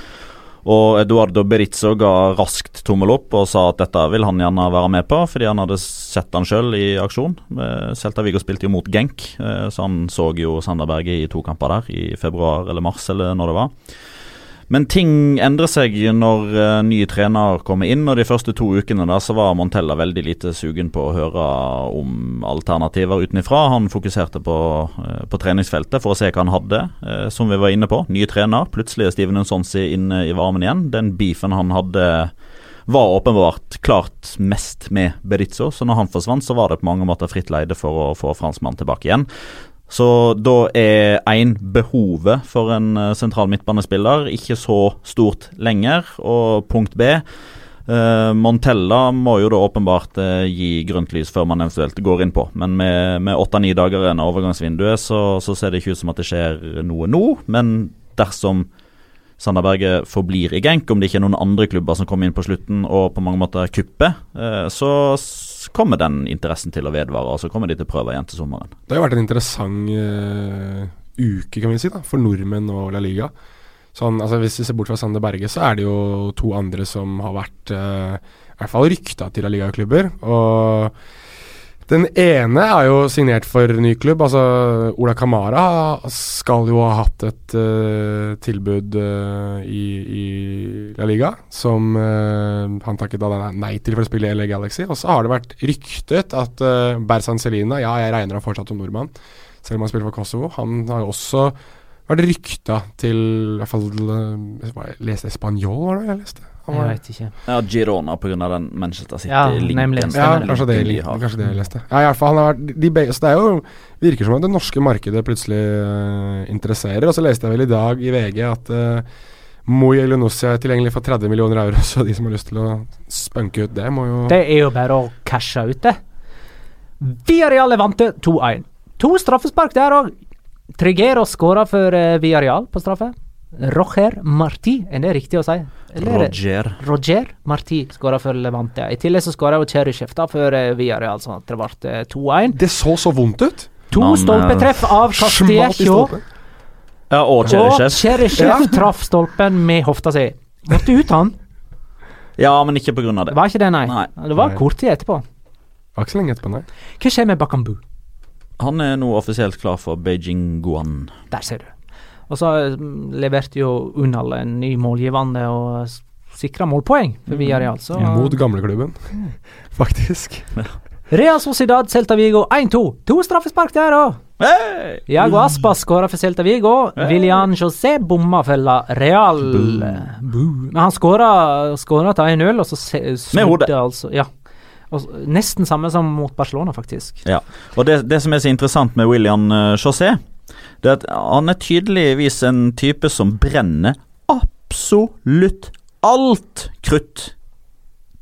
Og Eduardo Berizzo ga raskt tommel opp og sa at dette vil han gjerne være med på, fordi han hadde sett han sjøl i aksjon. Eh, Celta Vigo spilte jo mot Genk, eh, så han så jo Sanderberget i to kamper der, i februar eller mars, eller når det var. Men ting endrer seg når uh, ny trener kommer inn, og de første to ukene da, så var Montella veldig lite sugen på å høre om alternativer utenifra. Han fokuserte på, uh, på treningsfeltet for å se hva han hadde, uh, som vi var inne på. Ny trener, plutselig er Steven Unsonsi inne i varmen igjen. Den beefen han hadde var åpenbart klart mest med Berizzo, så når han forsvant, så var det på mange måter fritt leide for å få franskmannen tilbake igjen. Så da er én behovet for en eh, sentral midtbanespiller ikke så stort lenger. Og punkt B eh, Montella må jo da åpenbart eh, gi grønt lys før man eventuelt går inn på. Men med åtte-ni dager igjen av overgangsvinduet, så, så ser det ikke ut som at det skjer noe nå. Men dersom Sander forblir i Genk, om det ikke er noen andre klubber som kommer inn på slutten og på mange måter kupper, eh, så kommer den interessen til å vedvare. Og så kommer de til å prøve igjen til sommeren. Det har vært en interessant uh, uke, kan vi si, da, for nordmenn og La Liga. Sånn, altså Hvis vi ser bort fra Sander Berge, så er det jo to andre som har vært uh, i hvert fall rykta til La Liga-klubber. Og den ene er jo signert for ny klubb. Altså Ola Kamara skal jo ha hatt et uh, tilbud uh, i, i La Liga som uh, han takket da nei til for å spille i LA Galaxy. Og så har det vært ryktet at uh, Berzan Selina, ja, jeg regner ham fortsatt som nordmann, selv om han spiller for Kosovo, han har jo også vært rykta til i hvert fall Jeg leste Spanjol, var det jeg leste? Han Jeg veit ikke. Ja, Girona pga. den Manchester Ja, City-linken. nemlig. ja, kanskje det, de kanskje det jeg leste. Ja, i hvert fall han har vært de, Så det er jo virker som at det norske markedet plutselig uh, interesserer. Og så leste jeg vel i dag i VG at uh, Moi Elunussi er tilgjengelig for 30 millioner euro, så de som har lyst til å spunke ut det, må jo Det er jo bare å cashe ut, det. Villarreal til 2-1. To straffespark der òg. Trigero skåra for uh, Villarreal på straffe. Roger Marti, er det riktig å si? Eller er Roger. Roger Marti skåra for Levante. I tillegg så skåra Cheryshev for uh, Villarreal, sånn at det ble eh, 2-1. Det så så vondt ut! To Men, eh, stolpetreff av Castillejo. Ja, og Og Cheryshev. Cheryshev Ja. traff stolpen med hofta si. Måtte ut han. Ja, men ikke pga. Det det. var ikke det, nei. Nei. Det var Nei. kort tid etterpå. Var ikke så lenge etterpå, nei. Hva skjer med Bakambu? Han er nå offisielt klar for Beijing Guan. Der ser du. Og så mm, leverte jo Unal en ny målgivende og sikra målpoeng for Villarreal. Så Mot gamleklubben, faktisk. Real Sociedad Celta Vigo 1-2. To straffespark der òg. Hey! Jago Aspa skåra for Celta Vigo. William José bomma fella Real. Boo. Men han skåra til 1-0, og så snudde altså Ja. Og, nesten samme som mot Barcelona, faktisk. Ja, og det, det som er så interessant med William eh, José, Det at han er tydeligvis en type som brenner absolutt alt krutt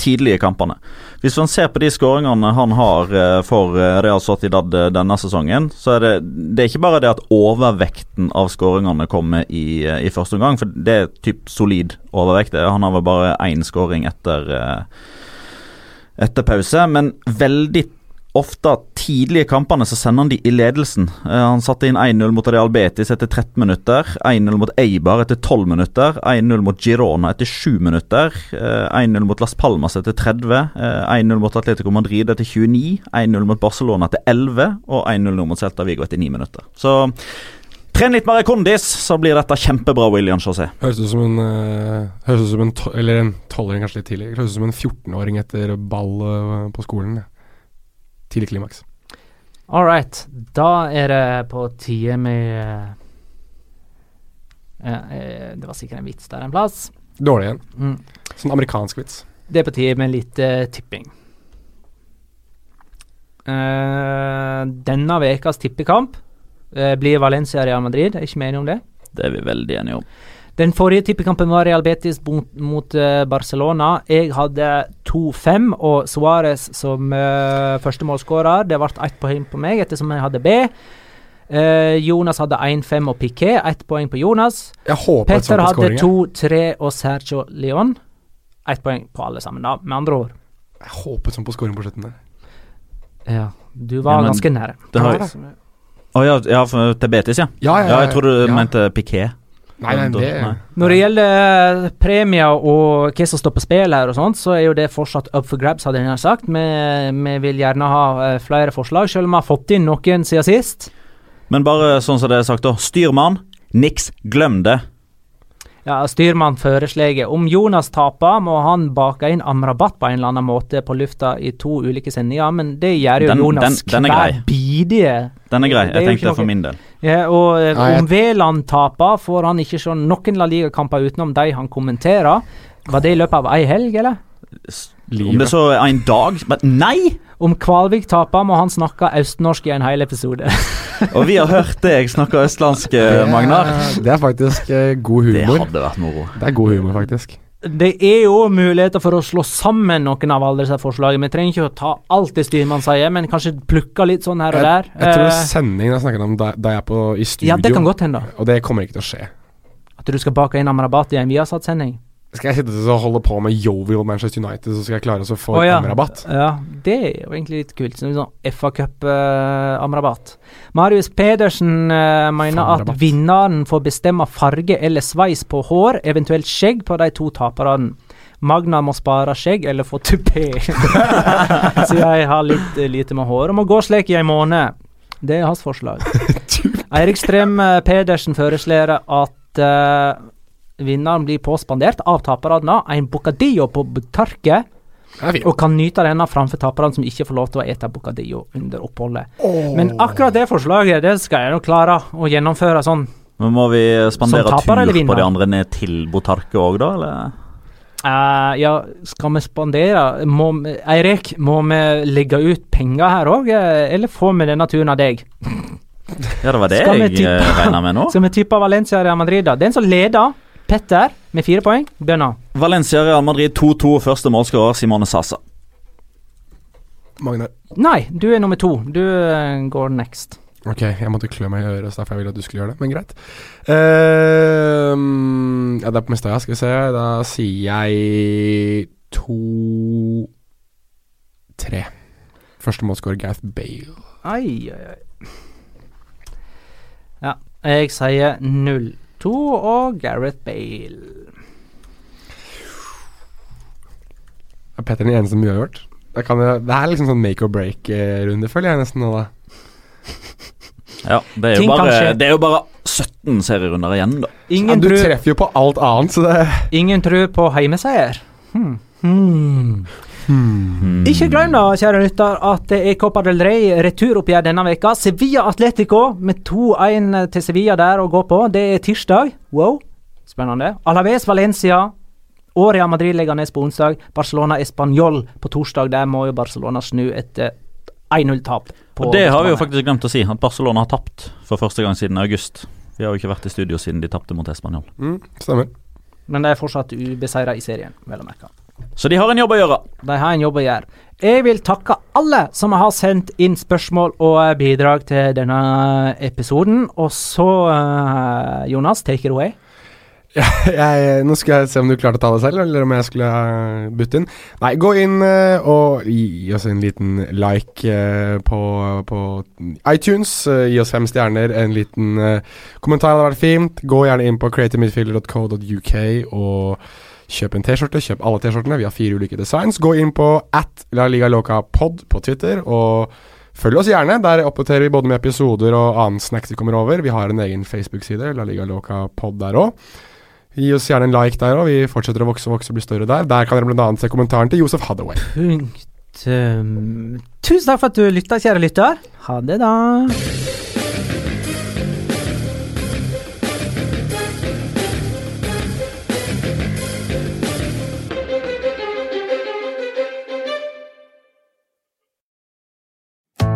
tidlige kampene. Hvis man ser på de skåringene han har eh, for eh, Real Sociedad eh, denne sesongen, så er det, det er ikke bare det at overvekten av skåringene kommer i, i første omgang, for det er typ solid overvekt. Han har vel bare én skåring etter, etter pause, men veldig ofte tidlige kampene så sender han de i ledelsen. Uh, han satte inn 1-0 mot Real Betis etter 13 minutter. 1-0 mot Eibar etter 12 minutter. 1-0 mot Girona etter 7 minutter. Uh, 1-0 mot Las Palmas etter 30. Uh, 1-0 mot Atletico Madrid etter 29. 1-0 mot Barcelona etter 11. Og 1-0 mot Celta Vigo etter 9 minutter. Så Tren litt mer kondis, så blir dette kjempebra, William José. Høres ut som en uh, ut som en Eller en tolvåring kanskje litt tidligere. Høres ut som en 14-åring etter ball på skolen. Ja tidlig klimaks. All right. Da er det på tide med uh, Det var sikkert en vits der en plass. Dårlig en. Mm. Sånn amerikansk vits. Det er på tide med litt uh, tipping. Uh, denne ukas tippekamp blir Valencia Real Madrid. Er ikke vi enige om det? Det er vi veldig enige om. Den forrige tippekampen var Real Betis mot, mot uh, Barcelona. Jeg hadde 2-5 og Suárez som uh, førstemålsskårer. Det ble ett poeng på meg ettersom jeg hadde B. Uh, Jonas hadde 1-5 og Piquet. Ett poeng på Jonas. Petter hadde 2-3 og Sergio Leon. Ett poeng på alle sammen, da, med andre ord. Jeg håpet sånn på skåring på slutten der. Ja, du var ja, ganske nære. Å oh, ja, ja, til Betis, ja. Ja, ja, ja, jeg tror du mente Piquet. Nei, nei, det nei. Når det gjelder eh, premier og hva som står på spill her og sånt, så er jo det fortsatt up for grabs, hadde jeg sagt. Vi, vi vil gjerne ha uh, flere forslag, selv om vi har fått inn noen siden sist. Men bare sånn som det er sagt, da. Styrmann, niks, glem det. Ja, Styrmann foreslår om Jonas taper, må han bake inn Amrabat på en eller annen måte på lufta i to ulike sendinger, men det gjør jo den, Jonas den, den hver bidige Den er grei. Jeg tenkte det for min del. Ja, og eh, jeg... om Veland taper, får han ikke se noen La Liga-kamper utenom de han kommenterer. Var det i løpet av ei helg, eller? Livet. Om det så er en dag Men nei! Om Kvalvik taper, må han snakke østnorsk i en hel episode. og vi har hørt deg snakke østlandsk, Magnar. Det er faktisk uh, god humor. Det hadde vært moro. Det er god humor, faktisk. Det er jo muligheter for å slå sammen noen av alle disse forslagene. Vi trenger ikke å ta alt det Styrmann sier, men kanskje plukke litt sånn her og der. Jeg, jeg tror uh, sendingen jeg snakket om da, da, jeg er på, i studio, ja, det kan godt hende og det kommer ikke til å skje. At du skal bake inn Amrabat i en Viasat-sending? Skal jeg sitte og holde på med jovial Manchester United, så skal jeg klare å få oh, ja. Amrabat? Ja, det er jo egentlig litt kult. Sånn FA Cup-Amrabat. Uh, Marius Pedersen uh, mener at vinneren får bestemme farge eller sveis på hår, eventuelt skjegg, på de to taperne. Magna må spare skjegg eller få tupé. så jeg har litt uh, lite med hår og må gå slik i en måned. Det er hans forslag. Eirik Strem uh, Pedersen foreslår at Vinneren blir påspandert av taperne en bocadillo på tørke. Og kan nyte denne framfor taperne som ikke får lov til å ete bocadillo under oppholdet. Oh. Men akkurat det forslaget det skal jeg nå klare å gjennomføre sånn. Men Må vi spandere tur på de andre ned til Botarque òg, da? eller? Uh, ja, skal vi spandere må, Eirik, må vi legge ut penger her òg, eh, eller får vi denne turen av deg? Ja, det var det jeg eh, regna med nå. Skal vi tippe Valencia Real Madrid, da? Den som leder Petter med fire poeng. Bjørnar. Valencia Real Madrid 2-2. Første målskårer Simone Sasa. Magnar. Nei, du er nummer to. Du uh, går next. Ok, jeg måtte klø meg i øret, så derfor jeg ville at du skulle gjøre det, men greit. Uh, ja, det er på mista, ja. Skal vi se. Da sier jeg to Tre. Første målskårer Gath Bale. Ai, ai, ai. Ja, jeg sier null. 2 og Gareth Bale. Er Petter den eneste som har gjort? Det, det er liksom sånn make or break-runde, føler jeg nesten nå, da. Ja, det er, jo bare, det er jo bare 17 serierunder igjen, da. Ja, du treffer jo på alt annet, så det Ingen tror på heimeseier. Hmm. Hmm. Hmm. Ikke glem da, kjære lytter, at det er Copa del Rey returoppgjør denne veka. Sevilla Atletico med 2-1 til Sevilla der å gå på. Det er tirsdag. Wow, spennende. Alaves Valencia. Og Real Madrid legger ned på onsdag. Barcelona Español på torsdag. Der må jo Barcelona snu etter 1-0-tap. Og det har vi jo faktisk glemt å si, at Barcelona har tapt for første gang siden august. Vi har jo ikke vært i studio siden de tapte mot Español. Mm, stemmer. Men de er fortsatt ubeseira i serien, vel å merke. Så de har en jobb å gjøre. De har en jobb å gjøre. Jeg vil takke alle som har sendt inn spørsmål og eh, bidrag til denne episoden. Og så, uh, Jonas, take it away. jeg, nå skal jeg se om du klarte å ta det selv, eller om jeg skulle uh, bytte inn. Nei, gå inn eh, og gi oss en liten like eh, på, på iTunes. eh, gi oss fem stjerner. En liten eh, kommentar hadde vært fint. Gå gjerne inn på creativemidfielder.co.uk og kjøp en T-skjorte. Kjøp alle T-skjortene. Vi har fire ulike designs. Gå inn på at La Liga Loca Pod på Twitter. og Følg oss gjerne. Der oppdaterer vi både med episoder og annen snacks vi kommer over. Vi har en egen Facebook-side, La Liga Loca Pod der òg. Gi oss gjerne en like der òg. Vi fortsetter å vokse og vokse og bli større der. Der kan dere bl.a. se kommentaren til Josef Hathaway. Punktum. Tusen takk for at du lytta, kjære lytter. Ha det, da.